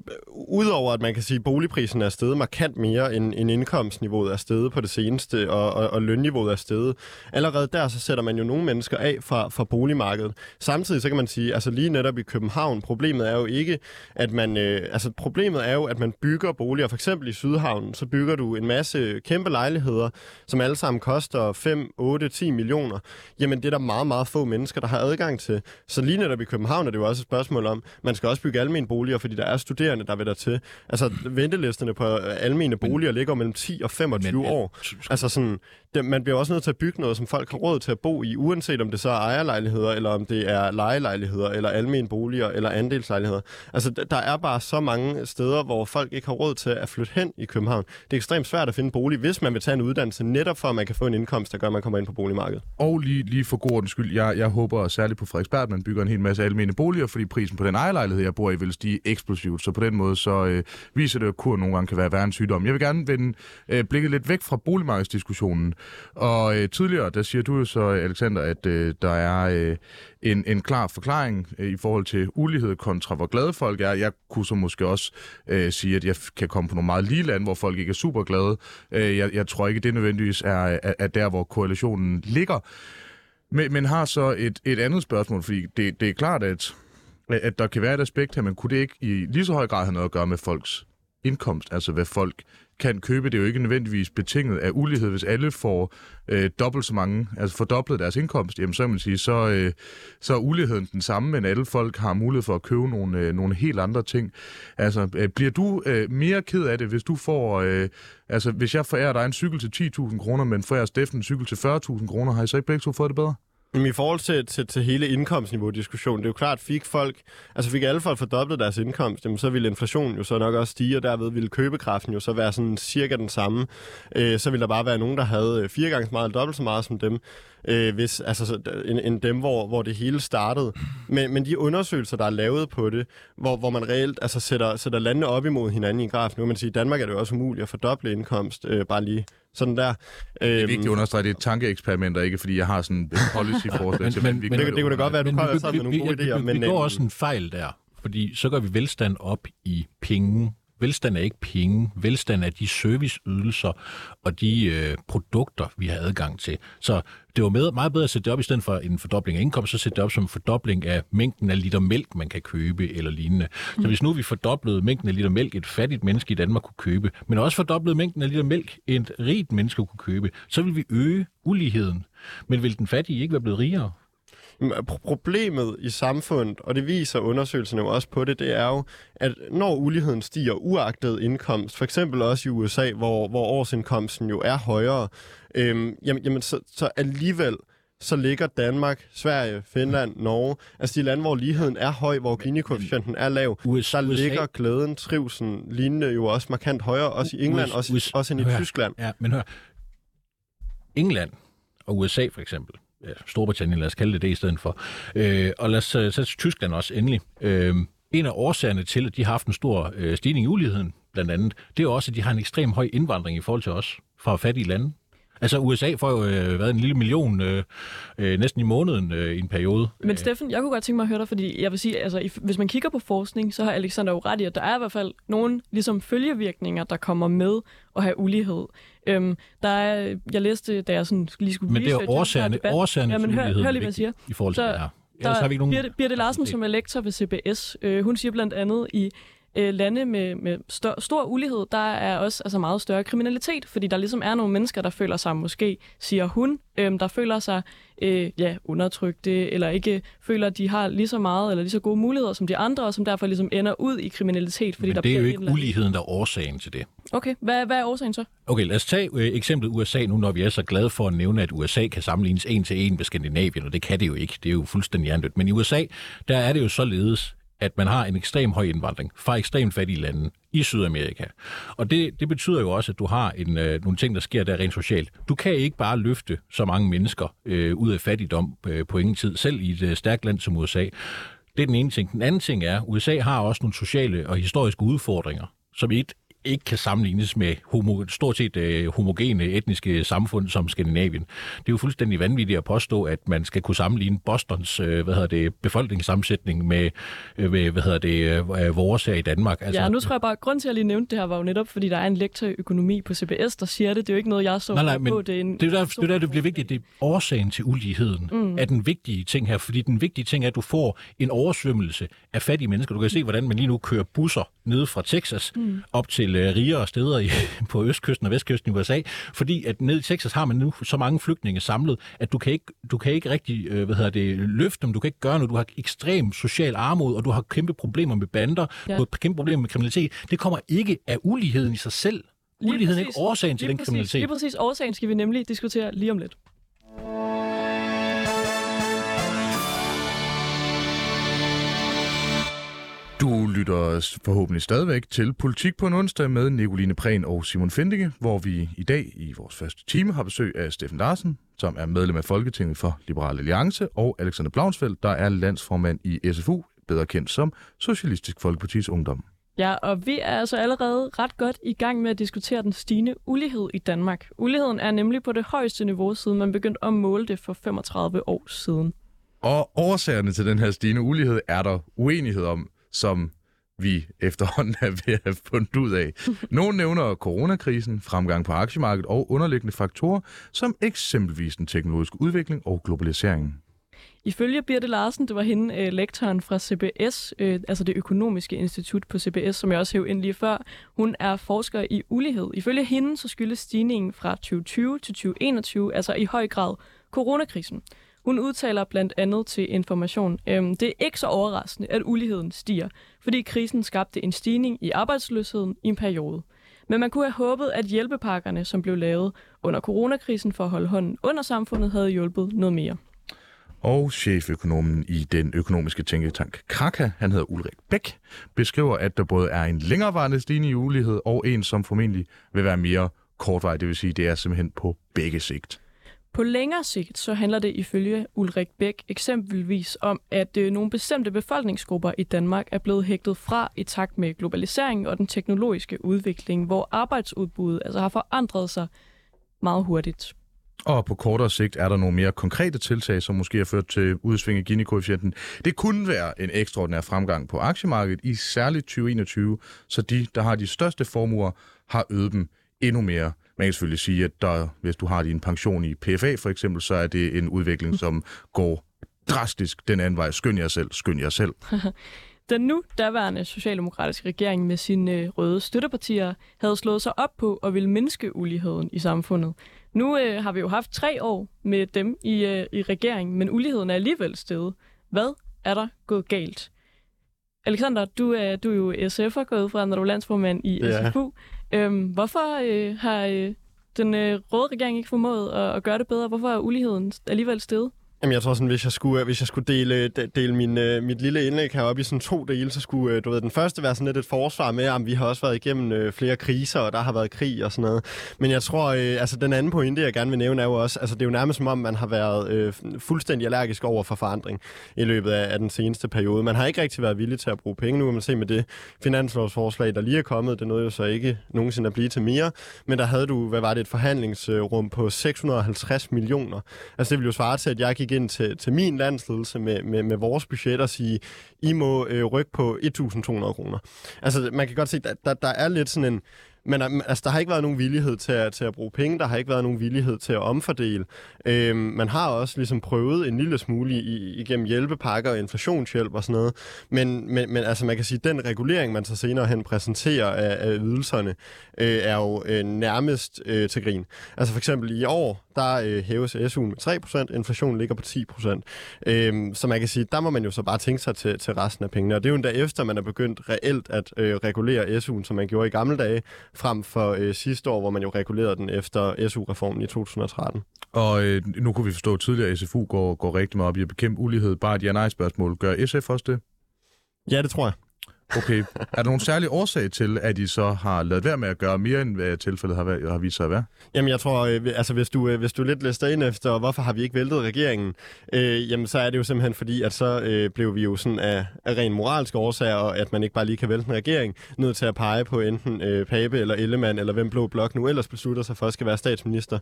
udover at man kan sige, at boligprisen er steget markant mere, end, end indkomstniveauet er steget på det seneste, og, og, og lønniveauet er steget, allerede der så sætter man jo nogle mennesker af fra, fra boligmarkedet. Samtidig så kan man sige, altså lige netop i København, problemet er jo ikke, at man, øh, altså problemet er jo, at man bygger boliger, for eksempel i Sydhavnen, så bygger du en masse kæmpe lejligheder, som alle sammen koster 5, 8, 10 millioner. Jamen det er der meget, meget få mennesker, der har adgang til. Så lige netop i København er det jo også et spørgsmål om, man skal også bygge almindelige boliger, fordi der er studerende, der vil der til. Altså, ventelisterne på almene boliger men, ligger mellem 10 og 25 men, år. Altså sådan, det, man bliver også nødt til at bygge noget, som folk har råd til at bo i, uanset om det så er ejerlejligheder, eller om det er lejelejligheder, eller almene boliger, eller andelslejligheder. Altså, der er bare så mange steder, hvor folk ikke har råd til at flytte hen i København. Det er ekstremt svært at finde bolig, hvis man vil tage en uddannelse, netop for at man kan få en indkomst, der gør, at man kommer ind på boligmarkedet. Og lige, lige for god ordens skyld, jeg, jeg håber særligt på Frederiksberg, at man bygger en hel masse almene boliger, fordi prisen på den ejerlejlighed, jeg bor i, vil stige eksplosivt. Så på den måde, så øh, viser det, at kur nogle gange kan være værre en sygdom. Jeg vil gerne vende øh, blikket lidt væk fra boligmarkedsdiskussionen. Og øh, tidligere, der siger du jo så, Alexander, at øh, der er øh, en, en klar forklaring øh, i forhold til ulighed kontra hvor glade folk er. Jeg kunne så måske også øh, sige, at jeg kan komme på nogle meget lige lande, hvor folk ikke er super glade. Øh, jeg, jeg tror ikke, det nødvendigvis er, er, er der, hvor koalitionen ligger. Men, men har så et, et andet spørgsmål, fordi det, det er klart, at at der kan være et aspekt her, men kunne det ikke i lige så høj grad have noget at gøre med folks indkomst, altså hvad folk kan købe. Det er jo ikke nødvendigvis betinget af ulighed. Hvis alle får øh, dobbelt så mange, altså fordoblet deres indkomst, jamen så, man sige, så, øh, så er uligheden den samme, men alle folk har mulighed for at købe nogle, øh, nogle helt andre ting. Altså, øh, bliver du øh, mere ked af det, hvis du får, øh, altså hvis jeg forærer dig en cykel til 10.000 kroner, men forærer Steffen en cykel til 40.000 kroner, har I så ikke begge to fået det bedre? Jamen, i forhold til, til, til hele indkomstniveau-diskussionen, det er jo klart, fik folk, altså fik alle folk fordoblet deres indkomst, jamen så ville inflationen jo så nok også stige, og derved ville købekraften jo så være sådan cirka den samme. Øh, så ville der bare være nogen, der havde øh, fire gange så meget eller dobbelt så meget som dem, øh, hvis, altså, end, end dem, hvor, hvor det hele startede. Men, men de undersøgelser, der er lavet på det, hvor, hvor man reelt altså, sætter, sætter landene op imod hinanden i grafen, nu kan man sige, i Danmark er det jo også umuligt at fordoble indkomst, øh, bare lige sådan der. Det er vigtigt at øhm, understrege, det er tankeeksperimenter, ikke fordi jeg har sådan en policy-forslag til, men, men, men, det, det kunne da godt være, at du kommer sammen med nogle gode idéer. Men, vi går også en fejl der, fordi så gør vi velstand op i penge, Velstand er ikke penge. Velstand er de serviceydelser og de øh, produkter, vi har adgang til. Så det var med, meget bedre at sætte det op, i stedet for en fordobling af indkomst, så sætte det op som en fordobling af mængden af liter mælk, man kan købe eller lignende. Mm. Så hvis nu vi fordoblede mængden af liter mælk, et fattigt menneske i Danmark kunne købe, men også fordoblede mængden af liter mælk, et rigt menneske kunne købe, så vil vi øge uligheden. Men vil den fattige ikke være blevet rigere? Problemet i samfundet, og det viser undersøgelserne jo også på det, det er jo, at når uligheden stiger uagtet indkomst, for eksempel også i USA, hvor, hvor årsindkomsten jo er højere, øhm, jamen, jamen så, så alligevel så ligger Danmark, Sverige, Finland, Norge, altså de lande, hvor ligheden er høj, hvor Gini-koefficienten er lav, USA, der ligger glæden, trivsen, lignende jo også markant højere, også i England, også, også end i hør, Tyskland. Ja, men hør, England og USA for eksempel, ja, Storbritannien, lad os kalde det det i stedet for. Øh, og lad os øh, sætte Tyskland også endelig. Øh, en af årsagerne til, at de har haft en stor øh, stigning i uligheden, blandt andet, det er også, at de har en ekstrem høj indvandring i forhold til os fra fattige lande. Altså USA får jo øh, været en lille million øh, øh, næsten i måneden øh, i en periode. Men Steffen, jeg kunne godt tænke mig at høre dig, fordi jeg vil sige, altså, hvis man kigger på forskning, så har Alexander jo ret i, at der er i hvert fald nogle ligesom, følgevirkninger, der kommer med at have ulighed. Øhm, der er, jeg læste, da jeg sådan lige skulle Men det er årsagerne, årsagerne ja, men hør, hør lige, hvad jeg siger. I forhold til så, det her. Der, har vi ikke nogen... Birte, Birte Larsen, som er lektor ved CBS, øh, hun siger blandt andet i øh, lande med, med stør, stor ulighed, der er også altså meget større kriminalitet, fordi der ligesom er nogle mennesker, der føler sig måske, siger hun, øh, der føler sig øh, ja, undertrykte, eller ikke føler, at de har lige så meget eller lige så gode muligheder som de andre, og som derfor ligesom ender ud i kriminalitet. Fordi Men der det er jo ikke uligheden, der er årsagen til det. Okay, hvad, hvad er årsagen så? Okay, lad os tage øh, eksemplet USA nu, når vi er så glade for at nævne, at USA kan sammenlignes en til en med Skandinavien, og det kan det jo ikke. Det er jo fuldstændig hjernedødt. Men i USA, der er det jo således, at man har en ekstrem høj indvandring fra ekstremt fattige lande i Sydamerika. Og det, det betyder jo også, at du har en, øh, nogle ting, der sker der rent socialt. Du kan ikke bare løfte så mange mennesker øh, ud af fattigdom øh, på ingen tid, selv i et øh, stærkt land som USA. Det er den ene ting. Den anden ting er, at USA har også nogle sociale og historiske udfordringer, som ikke ikke kan sammenlignes med homo, stort set øh, homogene etniske samfund som Skandinavien. Det er jo fuldstændig vanvittigt at påstå, at man skal kunne sammenligne Bostons øh, hvad hedder det, befolkningssammensætning med, øh, med hvad hedder det, øh, vores her i Danmark. Altså, ja, nu tror jeg bare, at grund til, at jeg lige nævnte det her, var jo netop, fordi der er en lektor i økonomi på CBS, der siger det. Det er jo ikke noget, jeg så nej, nej, men på. Det er, en, det er der, det, er der, det bliver vigtigt. Det er årsagen til uligheden mm. er den vigtige ting her, fordi den vigtige ting er, at du får en oversvømmelse af fattige mennesker. Du kan se, hvordan man lige nu kører busser ned fra Texas mm. op til uh, rigere steder i, på østkysten og vestkysten i USA, fordi at ned i Texas har man nu så mange flygtninge samlet, at du kan ikke, du kan ikke rigtig uh, hvad hedder det, løfte dem, du kan ikke gøre noget, du har ekstrem social armod, og du har kæmpe problemer med bander, ja. du har kæmpe problemer med kriminalitet. Det kommer ikke af uligheden i sig selv. Uligheden er ikke årsagen til den præcis, kriminalitet. Lige præcis årsagen skal vi nemlig diskutere lige om lidt. Du lytter forhåbentlig stadigvæk til Politik på en onsdag med Nicoline Prehn og Simon Fendike, hvor vi i dag i vores første time har besøg af Steffen Larsen, som er medlem af Folketinget for Liberal Alliance, og Alexander Blaunsfeldt, der er landsformand i SFU, bedre kendt som Socialistisk Folkepartis Ungdom. Ja, og vi er altså allerede ret godt i gang med at diskutere den stigende ulighed i Danmark. Uligheden er nemlig på det højeste niveau, siden man begyndte at måle det for 35 år siden. Og årsagerne til den her stigende ulighed er der uenighed om, som vi efterhånden er ved at have fundet ud af. Nogle nævner coronakrisen, fremgang på aktiemarkedet og underliggende faktorer, som eksempelvis den teknologiske udvikling og globaliseringen. Ifølge Birte Larsen, det var hende, øh, lektoren fra CBS, øh, altså det økonomiske institut på CBS, som jeg også hævde ind lige før, hun er forsker i ulighed. Ifølge hende så skyldes stigningen fra 2020 til 2021 altså i høj grad coronakrisen. Hun udtaler blandt andet til Information, øhm, det er ikke så overraskende, at uligheden stiger, fordi krisen skabte en stigning i arbejdsløsheden i en periode. Men man kunne have håbet, at hjælpepakkerne, som blev lavet under coronakrisen for at holde hånden under samfundet, havde hjulpet noget mere. Og cheføkonomen i den økonomiske tænketank Kraka, han hedder Ulrik Bæk, beskriver, at der både er en længerevarende stigning i ulighed og en, som formentlig vil være mere kortvarig. Det vil sige, det er simpelthen på begge sigt. På længere sigt så handler det ifølge Ulrik Bæk eksempelvis om, at øh, nogle bestemte befolkningsgrupper i Danmark er blevet hægtet fra i takt med globaliseringen og den teknologiske udvikling, hvor arbejdsudbuddet altså har forandret sig meget hurtigt. Og på kortere sigt er der nogle mere konkrete tiltag, som måske har ført til udsving af Gini-koefficienten. Det kunne være en ekstraordinær fremgang på aktiemarkedet i særligt 2021, så de, der har de største formuer, har øget dem endnu mere. Man kan selvfølgelig sige, at der, hvis du har din pension i PFA for eksempel, så er det en udvikling, som går drastisk den anden vej. Skynd jer selv, skynd jer selv. Den nu daværende socialdemokratiske regering med sine røde støttepartier havde slået sig op på at ville mindske uligheden i samfundet. Nu øh, har vi jo haft tre år med dem i, øh, i regeringen, men uligheden er alligevel steget. Hvad er der gået galt? Alexander, du er, du er jo SF'er gået fra, når du er landsformand i ja. SFU. Øhm, hvorfor øh, har øh, den øh, røde regering ikke formået at, at gøre det bedre? Hvorfor er uligheden alligevel steget? Jamen, jeg tror sådan, hvis jeg skulle, øh, hvis jeg skulle dele, øh, dele min, øh, mit lille indlæg heroppe i sådan to dele, så skulle, øh, du ved, den første være sådan lidt et forsvar med, at vi har også været igennem øh, flere kriser, og der har været krig og sådan noget. Men jeg tror, øh, altså den anden pointe, jeg gerne vil nævne, er jo også, altså det er jo nærmest som om, man har været øh, fuldstændig allergisk over for forandring i løbet af, af den seneste periode. Man har ikke rigtig været villig til at bruge penge. Nu kan man se med det finanslovsforslag, der lige er kommet, det nåede jo så ikke nogensinde at blive til mere, men der havde du, hvad var det, et forhandlingsrum på 650 millioner. Altså det ville jo svare til, at jeg gik ind til, til min landsledelse med, med, med vores budget og sige, I må øh, rykke på 1.200 kroner. Altså, man kan godt se, der, der, der er lidt sådan en men øh, altså, der har ikke været nogen villighed til at, til at bruge penge, der har ikke været nogen villighed til at omfordele. Øhm, man har også ligesom prøvet en lille smule i, igennem hjælpepakker og inflationshjælp og sådan noget, men, men, men altså man kan sige, at den regulering, man så senere hen præsenterer af, af ydelserne, øh, er jo øh, nærmest øh, til grin. Altså for eksempel i år, der øh, hæves SU'en med 3%, inflationen ligger på 10%. Øhm, så man kan sige, der må man jo så bare tænke sig til, til resten af pengene, og det er jo endda efter, man er begyndt reelt at øh, regulere SU'en, som man gjorde i gamle dage, frem for øh, sidste år, hvor man jo regulerede den efter SU-reformen i 2013. Og øh, nu kunne vi forstå tydeligere, at SFU går, går rigtig meget op i at bekæmpe ulighed. Bare et ja-nej-spørgsmål. Gør SF også det? Ja, det tror jeg. Okay. Er der nogen særlig årsag til, at I så har lavet være med at gøre mere, end hvad tilfældet har, været, har vist sig at være? Jamen, jeg tror, øh, altså, hvis du, øh, hvis du lidt lister ind efter, hvorfor har vi ikke væltet regeringen, øh, jamen, så er det jo simpelthen fordi, at så øh, blev vi jo sådan af, af ren moralske årsager, og at man ikke bare lige kan vælte en regering, nødt til at pege på enten øh, Pape eller Ellemann, eller hvem Blå Blok nu ellers beslutter sig for at skal være statsminister.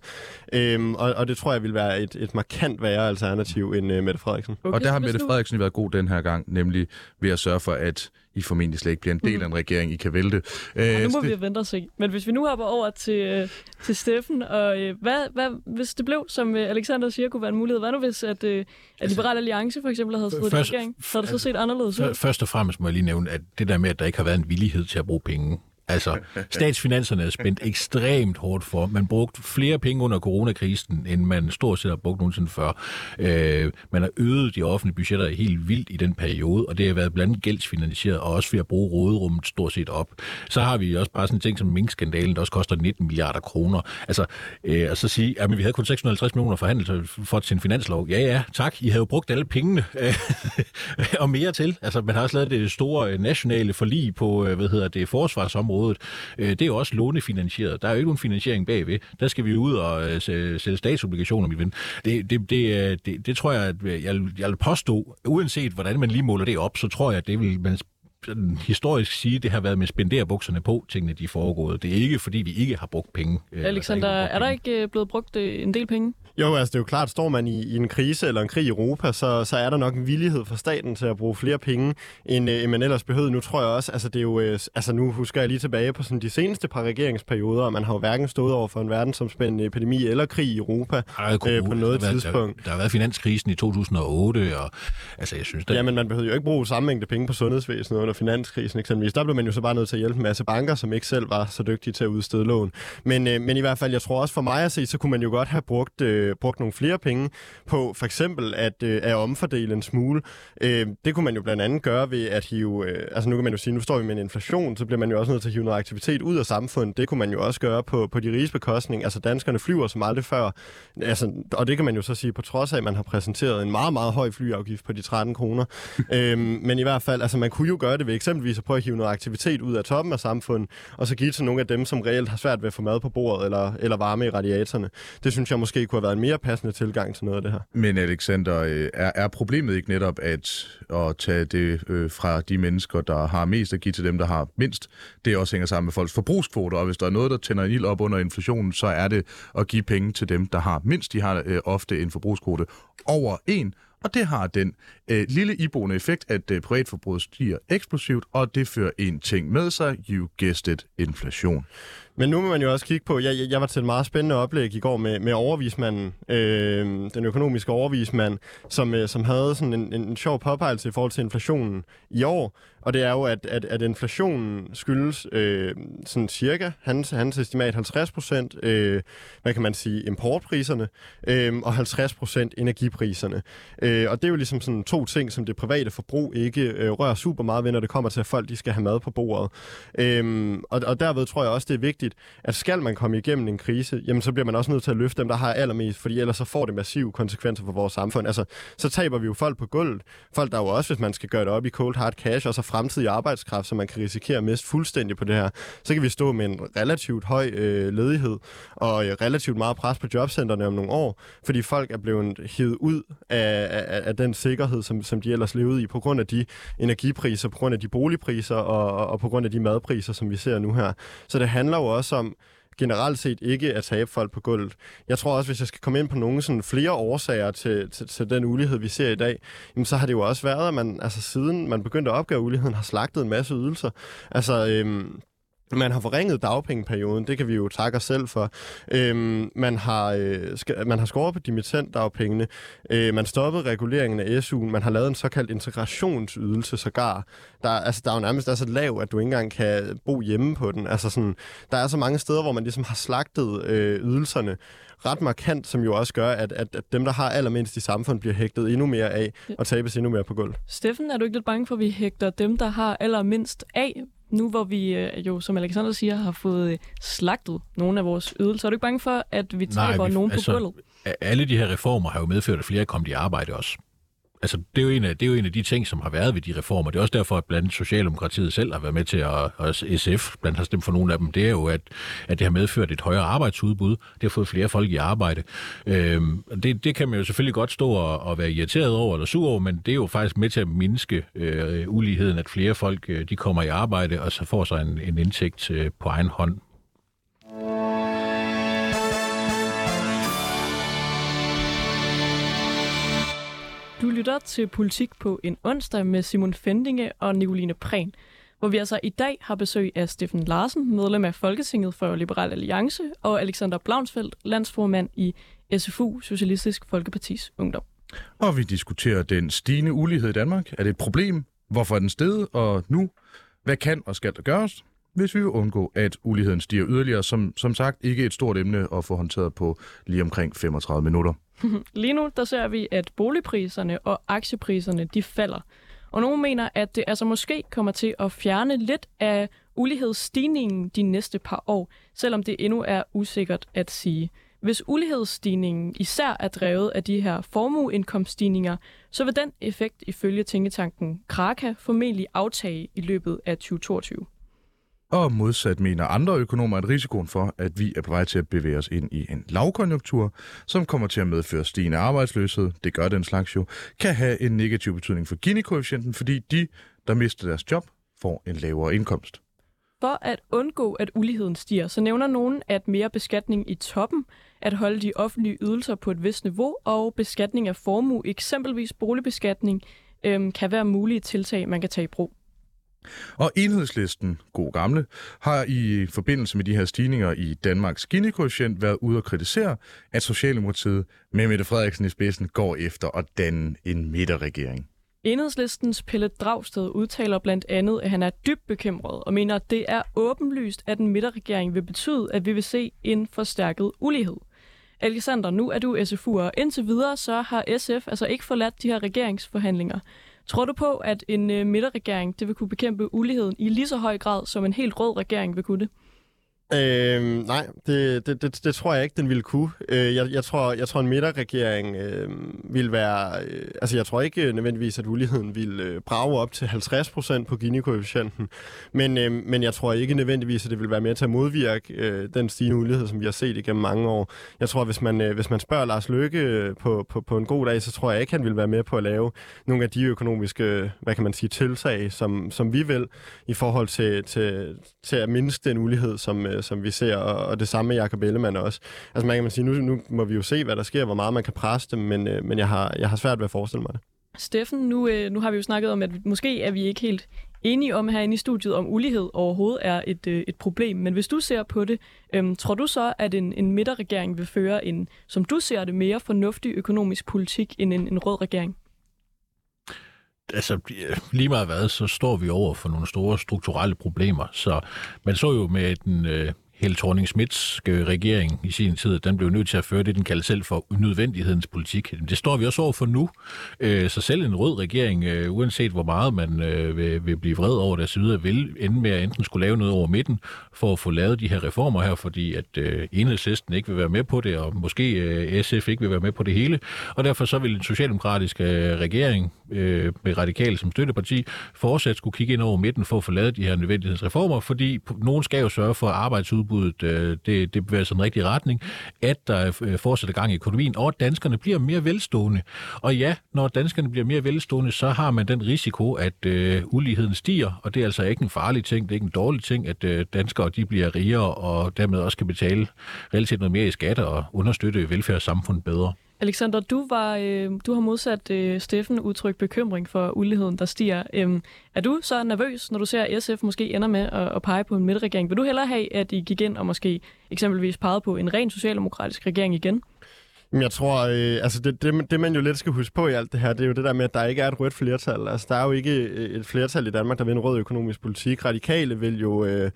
Øh, og, og det tror jeg vil være et, et markant værre alternativ end øh, Mette Frederiksen. Okay, og der har Mette Frederiksen været god den her gang, nemlig ved at sørge for, at I formentlig slet ikke bliver en del af en regering, I kan vælte. Øh, nu må Ste- vi vente og se. Men hvis vi nu hopper over til, øh, til Steffen, og øh, hvad, hvad, hvis det blev, som øh, Alexander siger, kunne være en mulighed, hvad nu hvis, at, øh, at Liberal Alliance for eksempel havde siddet i Først- regering? Så havde det så set anderledes ud. Først og fremmest må jeg lige nævne, at det der med, at der ikke har været en villighed til at bruge penge. Altså, statsfinanserne er spændt ekstremt hårdt for. Man brugte flere penge under coronakrisen, end man stort set har brugt nogensinde før. Øh, man har øget de offentlige budgetter helt vildt i den periode, og det har været blandt andet gældsfinansieret, og også ved at bruge råderummet stort set op. Så har vi også bare sådan en ting som minkskandalen, der også koster 19 milliarder kroner. Altså, øh, og så sige, at vi havde kun 650 millioner forhandlet for til finanslov. Ja, ja, tak. I havde jo brugt alle pengene og mere til. Altså, man har også lavet det store øh, nationale forlig på, øh, hvad hedder det, forsvarsområdet. Øh, det er jo også lånefinansieret. Der er jo ikke nogen finansiering bagved. Der skal vi ud og øh, sæ- sælge statsobligationer, mit ven. Det, det, det, øh, det, det tror jeg, at øh, jeg, jeg vil påstå, uanset hvordan man lige måler det op, så tror jeg, at det vil man sådan historisk sige, det har været med spenderbukserne på, tingene de er foregået. Det er ikke, fordi vi ikke har brugt penge. øh, Alexander, altså, er der brugt ikke blevet brugt en del penge? Jo, altså det er jo klart, står man i, i en krise eller en krig i Europa, så, så er der nok en villighed fra staten til at bruge flere penge, end, øh, end man ellers behøvede. Nu tror jeg også, altså det er jo, øh, altså nu husker jeg lige tilbage på sådan de seneste par regeringsperioder, og man har jo hverken stået over for en verdensomspændende epidemi eller krig i Europa jo øh, på noget der, været- tidspunkt. Der, der har været finanskrisen i 2008, og altså, jeg synes, der, Jamen, man behøvede jo ikke bruge samme mængde penge på sundhedsvæsenet under finanskrisen eksempelvis. Der blev man jo så bare nødt til at hjælpe en masse banker, som ikke selv var så dygtige til at udstede lån. Men, øh, men i hvert fald, jeg tror også for mig at se, så kunne man jo godt have brugt, øh, brugt nogle flere penge på for eksempel at, øh, at omfordele en smule. Øh, det kunne man jo blandt andet gøre ved at hive, øh, altså nu kan man jo sige, nu står vi med en inflation, så bliver man jo også nødt til at hive noget aktivitet ud af samfundet. Det kunne man jo også gøre på, på de riges bekostning. Altså danskerne flyver som aldrig før. Altså, og det kan man jo så sige, på trods af, at man har præsenteret en meget, meget høj flyafgift på de 13 kroner. øhm, men i hvert fald, altså man kunne jo gøre det ved eksempelvis at prøve at hive noget aktivitet ud af toppen af samfundet, og så give til nogle af dem, som reelt har svært ved at få mad på bordet eller, eller varme i radiatorerne. Det synes jeg måske kunne have været en mere passende tilgang til noget af det her. Men Alexander, øh, er, er problemet ikke netop at, at tage det øh, fra de mennesker, der har mest, og give til dem, der har mindst? Det også hænger sammen med folks forbrugskvoter, og hvis der er noget, der tænder en ild op under inflationen, så er det at give penge til dem, der har mindst. De har øh, ofte en forbrugskvote over en, og det har den øh, lille iboende effekt, at øh, privatforbruget stiger eksplosivt, og det fører en ting med sig, you guessed it, inflation. Men nu må man jo også kigge på, jeg, jeg- jeg var til et meget spændende oplæg i går med, med overvismanden, øh, den økonomiske overvismand, som, øh, som havde sådan en, en, en sjov påpegelse i forhold til inflationen i år. Og det er jo, at, at, at inflationen skyldes øh, sådan cirka, hans, hans estimat 50 procent, øh, hvad kan man sige, importpriserne, øh, og 50 procent energipriserne. Øh, og det er jo ligesom sådan to ting, som det private forbrug ikke øh, rører super meget ved, når det kommer til, at folk de skal have mad på bordet. Øh, og, og derved tror jeg også, det er vigtigt, at skal man komme igennem en krise, jamen så bliver man også nødt til at løfte dem, der har allermest, fordi ellers så får det massive konsekvenser for vores samfund. Altså, så taber vi jo folk på gulvet. Folk, der jo også, hvis man skal gøre det op i cold hard cash, og så fremtidig arbejdskraft, som man kan risikere at miste fuldstændig på det her, så kan vi stå med en relativt høj øh, ledighed og øh, relativt meget pres på jobcentrene om nogle år, fordi folk er blevet hivet ud af, af, af den sikkerhed, som, som de ellers levede i, på grund af de energipriser, på grund af de boligpriser og, og, og på grund af de madpriser, som vi ser nu her. Så det handler jo også om, generelt set ikke at tabe folk på gulvet. Jeg tror også, hvis jeg skal komme ind på nogle sådan flere årsager til, til, til den ulighed, vi ser i dag, jamen, så har det jo også været, at man altså, siden man begyndte at opgøre uligheden, har slagtet en masse ydelser. Altså, øhm, man har forringet dagpengeperioden, det kan vi jo takke os selv for. Øhm, man, har, øh, skal, man har skåret på dimittentdagpengene, øh, man stoppede reguleringen af SU'en, man har lavet en såkaldt integrationsydelse sågar. Der, altså, der er jo nærmest er så lav, at du ikke engang kan bo hjemme på den. Altså, sådan, der er så mange steder, hvor man ligesom har slagtet øh, ydelserne ret markant, som jo også gør, at, at, at dem, der har allermindst i samfundet, bliver hægtet endnu mere af og tabes endnu mere på gulv. Steffen, er du ikke lidt bange for, at vi hægter dem, der har allermindst af, nu hvor vi øh, jo, som Alexander siger, har fået øh, slagtet nogle af vores ydelser? Er du ikke bange for, at vi taber vi- nogen altså, på gulvet? alle de her reformer har jo medført, at flere er kommet i arbejde også altså, det, er jo en af, det er jo en af de ting, som har været ved de reformer. Det er også derfor, at blandt Socialdemokratiet selv har været med til, at, og SF blandt har stemt for nogle af dem, det er jo, at, at det har medført et højere arbejdsudbud. Det har fået flere folk i arbejde. Øhm, det, det kan man jo selvfølgelig godt stå og, og være irriteret over eller sur over, men det er jo faktisk med til at mindske øh, uligheden, at flere folk øh, de kommer i arbejde, og så får sig en, en indtægt øh, på egen hånd. Du lytter til Politik på en onsdag med Simon Fendinge og Nicoline Prehn, hvor vi altså i dag har besøg af Steffen Larsen, medlem af Folketinget for Liberal Alliance, og Alexander Blaunsfeldt, landsformand i SFU, Socialistisk Folkepartis Ungdom. Og vi diskuterer den stigende ulighed i Danmark. Er det et problem? Hvorfor er den steget? Og nu, hvad kan og skal der gøres, hvis vi vil undgå, at uligheden stiger yderligere? Som, som sagt, ikke et stort emne at få håndteret på lige omkring 35 minutter. Lige nu der ser vi, at boligpriserne og aktiepriserne de falder. Og nogle mener, at det altså måske kommer til at fjerne lidt af ulighedsstigningen de næste par år, selvom det endnu er usikkert at sige. Hvis ulighedsstigningen især er drevet af de her formueindkomststigninger, så vil den effekt ifølge tænketanken Kraka formentlig aftage i løbet af 2022. Og modsat mener andre økonomer, at risikoen for, at vi er på vej til at bevæge os ind i en lavkonjunktur, som kommer til at medføre stigende arbejdsløshed, det gør den slags jo, kan have en negativ betydning for Gini-koefficienten, fordi de, der mister deres job, får en lavere indkomst. For at undgå, at uligheden stiger, så nævner nogen, at mere beskatning i toppen, at holde de offentlige ydelser på et vist niveau og beskatning af formue, eksempelvis boligbeskatning, øhm, kan være mulige tiltag, man kan tage i brug. Og enhedslisten, god gamle, har i forbindelse med de her stigninger i Danmarks Gini-koefficient været ude at kritisere, at Socialdemokratiet med Mette Frederiksen i spidsen går efter at danne en midterregering. Enhedslistens Pelle Dragsted udtaler blandt andet, at han er dybt bekymret og mener, at det er åbenlyst, at en midterregering vil betyde, at vi vil se en forstærket ulighed. Alexander, nu er du SFU'er. Indtil videre så har SF altså ikke forladt de her regeringsforhandlinger. Tror du på, at en øh, midterregering det vil kunne bekæmpe uligheden i lige så høj grad, som en helt rød regering vil kunne det? Øh, nej, det, det, det, det tror jeg ikke, den ville kunne. Øh, jeg, jeg, tror, jeg tror, en midterregering øh, vil være... Øh, altså, jeg tror ikke nødvendigvis, at uligheden vil øh, brage op til 50 procent på Gini-koefficienten. Men, øh, men jeg tror ikke nødvendigvis, at det vil være med til at modvirke øh, den stigende ulighed, som vi har set igennem mange år. Jeg tror, hvis man, øh, hvis man spørger Lars Løkke øh, på, på, på en god dag, så tror jeg ikke, han vil være med på at lave nogle af de økonomiske, hvad kan man sige, tiltag, som, som vi vil, i forhold til, til, til at mindske den ulighed, som, øh, som vi ser, og, og det samme med Jacob Ellemann også. Altså man kan sige, nu, nu må vi jo se, hvad der sker, hvor meget man kan presse dem, men, øh, men jeg, har, jeg har svært ved at forestille mig det. Steffen, nu, øh, nu har vi jo snakket om, at måske er vi ikke helt enige om herinde i studiet, om ulighed overhovedet er et, øh, et problem. Men hvis du ser på det, øh, tror du så, at en, en midterregering vil føre en, som du ser det, mere fornuftig økonomisk politik end en, en rød regering? Altså, lige meget hvad, så står vi over for nogle store strukturelle problemer. Så man så jo med den øh, Helle thorning Smiths øh, regering i sin tid, den blev nødt til at føre det, den kaldte selv for nødvendighedens politik. Det står vi også over for nu. Øh, så selv en rød regering, øh, uanset hvor meget man øh, vil, vil blive vred over det så videre, vil ende med at enten skulle lave noget over midten for at få lavet de her reformer her, fordi at øh, enhedslisten ikke vil være med på det, og måske øh, SF ikke vil være med på det hele. Og derfor så vil en socialdemokratisk regering Øh, med radikale som støtteparti fortsat skulle kigge ind over midten for at få lavet de her nødvendighedsreformer, fordi nogen skal jo sørge for at arbejdsudbuddet øh, det, det bevæger sig i den rigtige retning, at der øh, fortsætter gang i økonomien, og at danskerne bliver mere velstående. Og ja, når danskerne bliver mere velstående, så har man den risiko, at øh, uligheden stiger, og det er altså ikke en farlig ting, det er ikke en dårlig ting, at øh, danskere de bliver rigere, og dermed også kan betale relativt noget mere i skatter og understøtte velfærdssamfundet bedre. Alexander, du, var, øh, du har modsat øh, Steffen udtrykt bekymring for uligheden, der stiger. Øhm, er du så nervøs, når du ser, at SF måske ender med at, at pege på en midterregering? Vil du hellere have, at I gik ind og måske eksempelvis pegede på en ren socialdemokratisk regering igen? Jeg tror, øh, altså det, det, det man jo lidt skal huske på i alt det her, det er jo det der med, at der ikke er et rødt flertal. Altså der er jo ikke øh, et flertal i Danmark, der vil en rød økonomisk politik. Radikale vil jo... Øh,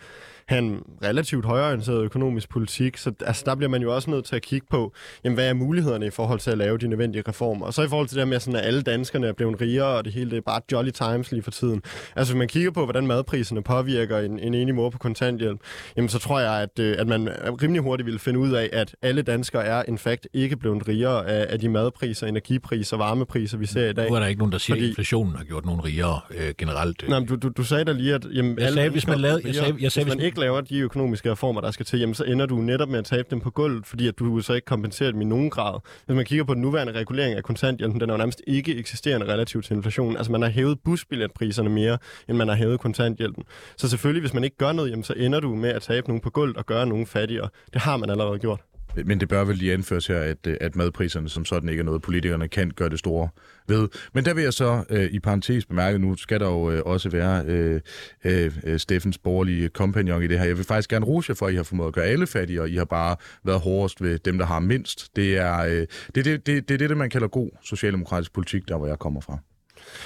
have en relativt højorienteret økonomisk politik. Så altså, der bliver man jo også nødt til at kigge på, jamen, hvad er mulighederne i forhold til at lave de nødvendige reformer. Og så i forhold til det med, sådan, at alle danskerne er blevet rigere, og det hele det er bare jolly times lige for tiden. Altså hvis man kigger på, hvordan madpriserne påvirker en, en enig mor på kontanthjælp, jamen så tror jeg, at, øh, at man rimelig hurtigt vil finde ud af, at alle danskere er in fact ikke blevet rigere af, af de madpriser, energipriser, varmepriser, vi ser i dag. Nu er der ikke nogen, der siger, Fordi... at inflationen har gjort nogen rigere øh, generelt. Nej, du, du, du sagde da lige, at jamen, jeg sagde, hvis man, lavede, jeg sagde, jeg sagde, hvis man ikke laver de økonomiske reformer, der skal til, jamen, så ender du netop med at tabe dem på gulvet, fordi at du så ikke kompenserer dem i nogen grad. Hvis man kigger på den nuværende regulering af kontanthjælpen, den er jo nærmest ikke eksisterende relativt til inflationen. Altså man har hævet busbilletpriserne mere, end man har hævet kontanthjælpen. Så selvfølgelig, hvis man ikke gør noget, jamen, så ender du med at tabe nogen på gulvet og gøre nogen fattigere. Det har man allerede gjort. Men det bør vel lige anføres her, at, øh, at madpriserne som sådan ikke er noget, politikerne kan gøre det store ved. Men der vil jeg så øh, i parentes bemærke, nu skal der jo øh, også være øh, øh, Steffens borgerlige kompagnon i det her. Jeg vil faktisk gerne rose jer for, at I har formået at gøre alle fattige, og I har bare været hårdest ved dem, der har mindst. Det er øh, det, det, det, det, det, det, man kalder god socialdemokratisk politik, der hvor jeg kommer fra.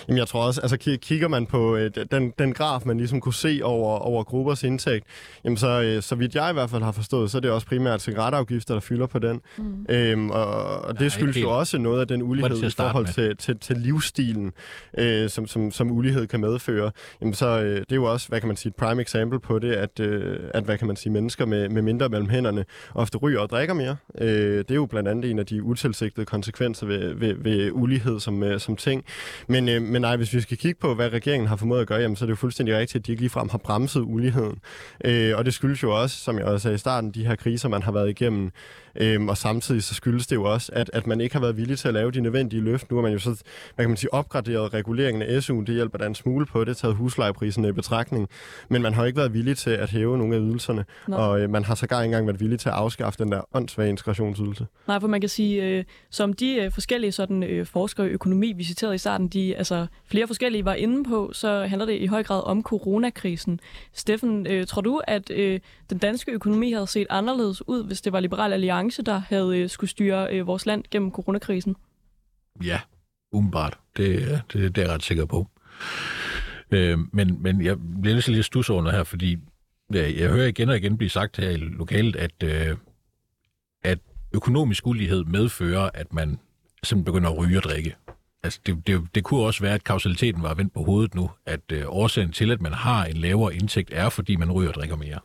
Jamen, jeg tror også, altså kigger man på øh, den, den graf, man ligesom kunne se over, over gruppers indtægt, jamen så, øh, så vidt jeg i hvert fald har forstået, så er det også primært cigaretafgifter, der fylder på den. Mm. Øhm, og, og det skyldes jo også noget af den ulighed i forhold til, til, til livsstilen, øh, som, som, som ulighed kan medføre. Jamen så øh, det er jo også, hvad kan man sige, et prime example på det, at, øh, at hvad kan man sige, mennesker med, med mindre mellem hænderne ofte ryger og drikker mere. Øh, det er jo blandt andet en af de utilsigtede konsekvenser ved, ved, ved ulighed som, øh, som ting. Men, øh, men nej, hvis vi skal kigge på, hvad regeringen har formået at gøre, jamen, så er det jo fuldstændig rigtigt, at de ikke ligefrem har bremset uligheden. Øh, og det skyldes jo også, som jeg også sagde i starten, de her kriser, man har været igennem. Øh, og samtidig så skyldes det jo også, at, at man ikke har været villig til at lave de nødvendige løft. Nu har man jo så, hvad kan man sige, opgraderet reguleringen af SU'en. Det hjælper der en smule på det, taget huslejepriserne i betragtning. Men man har ikke været villig til at hæve nogle af ydelserne. Nå. Og øh, man har sågar ikke engang været villig til at afskaffe den der åndssvage integrationsydelse. Nej, for man kan sige, øh, som de øh, forskellige sådan, øh, forskere i økonomi, vi citerede i starten, de, altså, flere forskellige var inde på, så handler det i høj grad om coronakrisen. Steffen, øh, tror du, at øh, den danske økonomi havde set anderledes ud, hvis det var Liberal Alliance, der havde øh, skulle styre øh, vores land gennem coronakrisen? Ja, umiddelbart. Det, øh, det, det er jeg ret sikker på. Øh, men, men jeg bliver lidt lidt stus under her, fordi jeg, jeg hører igen og igen blive sagt her i lokalet, at, øh, at økonomisk ulighed medfører, at man simpelthen begynder at ryge og drikke altså det, det, det kunne også være, at kausaliteten var vendt på hovedet nu, at øh, årsagen til, at man har en lavere indtægt, er, fordi man ryger og drikker mere.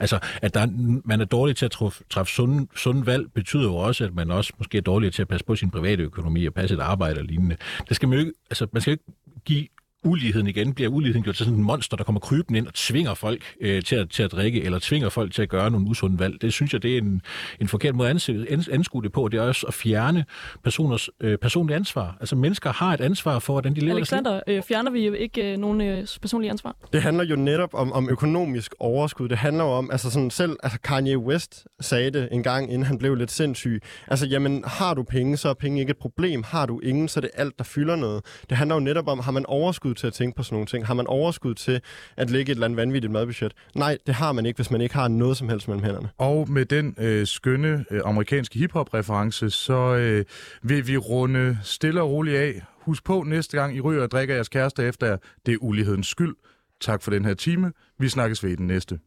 Altså, at der, man er dårlig til at træffe, træffe sunde, sunde valg, betyder jo også, at man også måske er dårlig til at passe på sin private økonomi og passe et arbejde og lignende. Det skal man jo ikke, altså, man skal jo ikke give uligheden igen, bliver uligheden gjort til sådan en monster, der kommer krybende ind og tvinger folk øh, til, at, til at drikke, eller tvinger folk til at gøre nogle usunde valg. Det synes jeg, det er en, en forkert måde at anskue det på. Det er også at fjerne personers øh, personlige ansvar. Altså mennesker har et ansvar for, hvordan de lever Alexander, øh, fjerner vi jo ikke øh, nogen øh, personlige ansvar? Det handler jo netop om, om økonomisk overskud. Det handler jo om, altså sådan selv, altså Kanye West sagde det en gang, inden han blev lidt sindssyg. Altså, jamen, har du penge, så er penge ikke et problem. Har du ingen, så er det alt, der fylder noget. Det handler jo netop om, har man overskud overskud til at tænke på sådan nogle ting? Har man overskud til at lægge et eller andet vanvittigt madbudget? Nej, det har man ikke, hvis man ikke har noget som helst mellem hænderne. Og med den øh, skønne øh, amerikanske hiphop-reference, så øh, vil vi runde stille og roligt af. Husk på, næste gang I ryger og drikker jeres kæreste efter det er ulighedens skyld. Tak for den her time. Vi snakkes ved i den næste.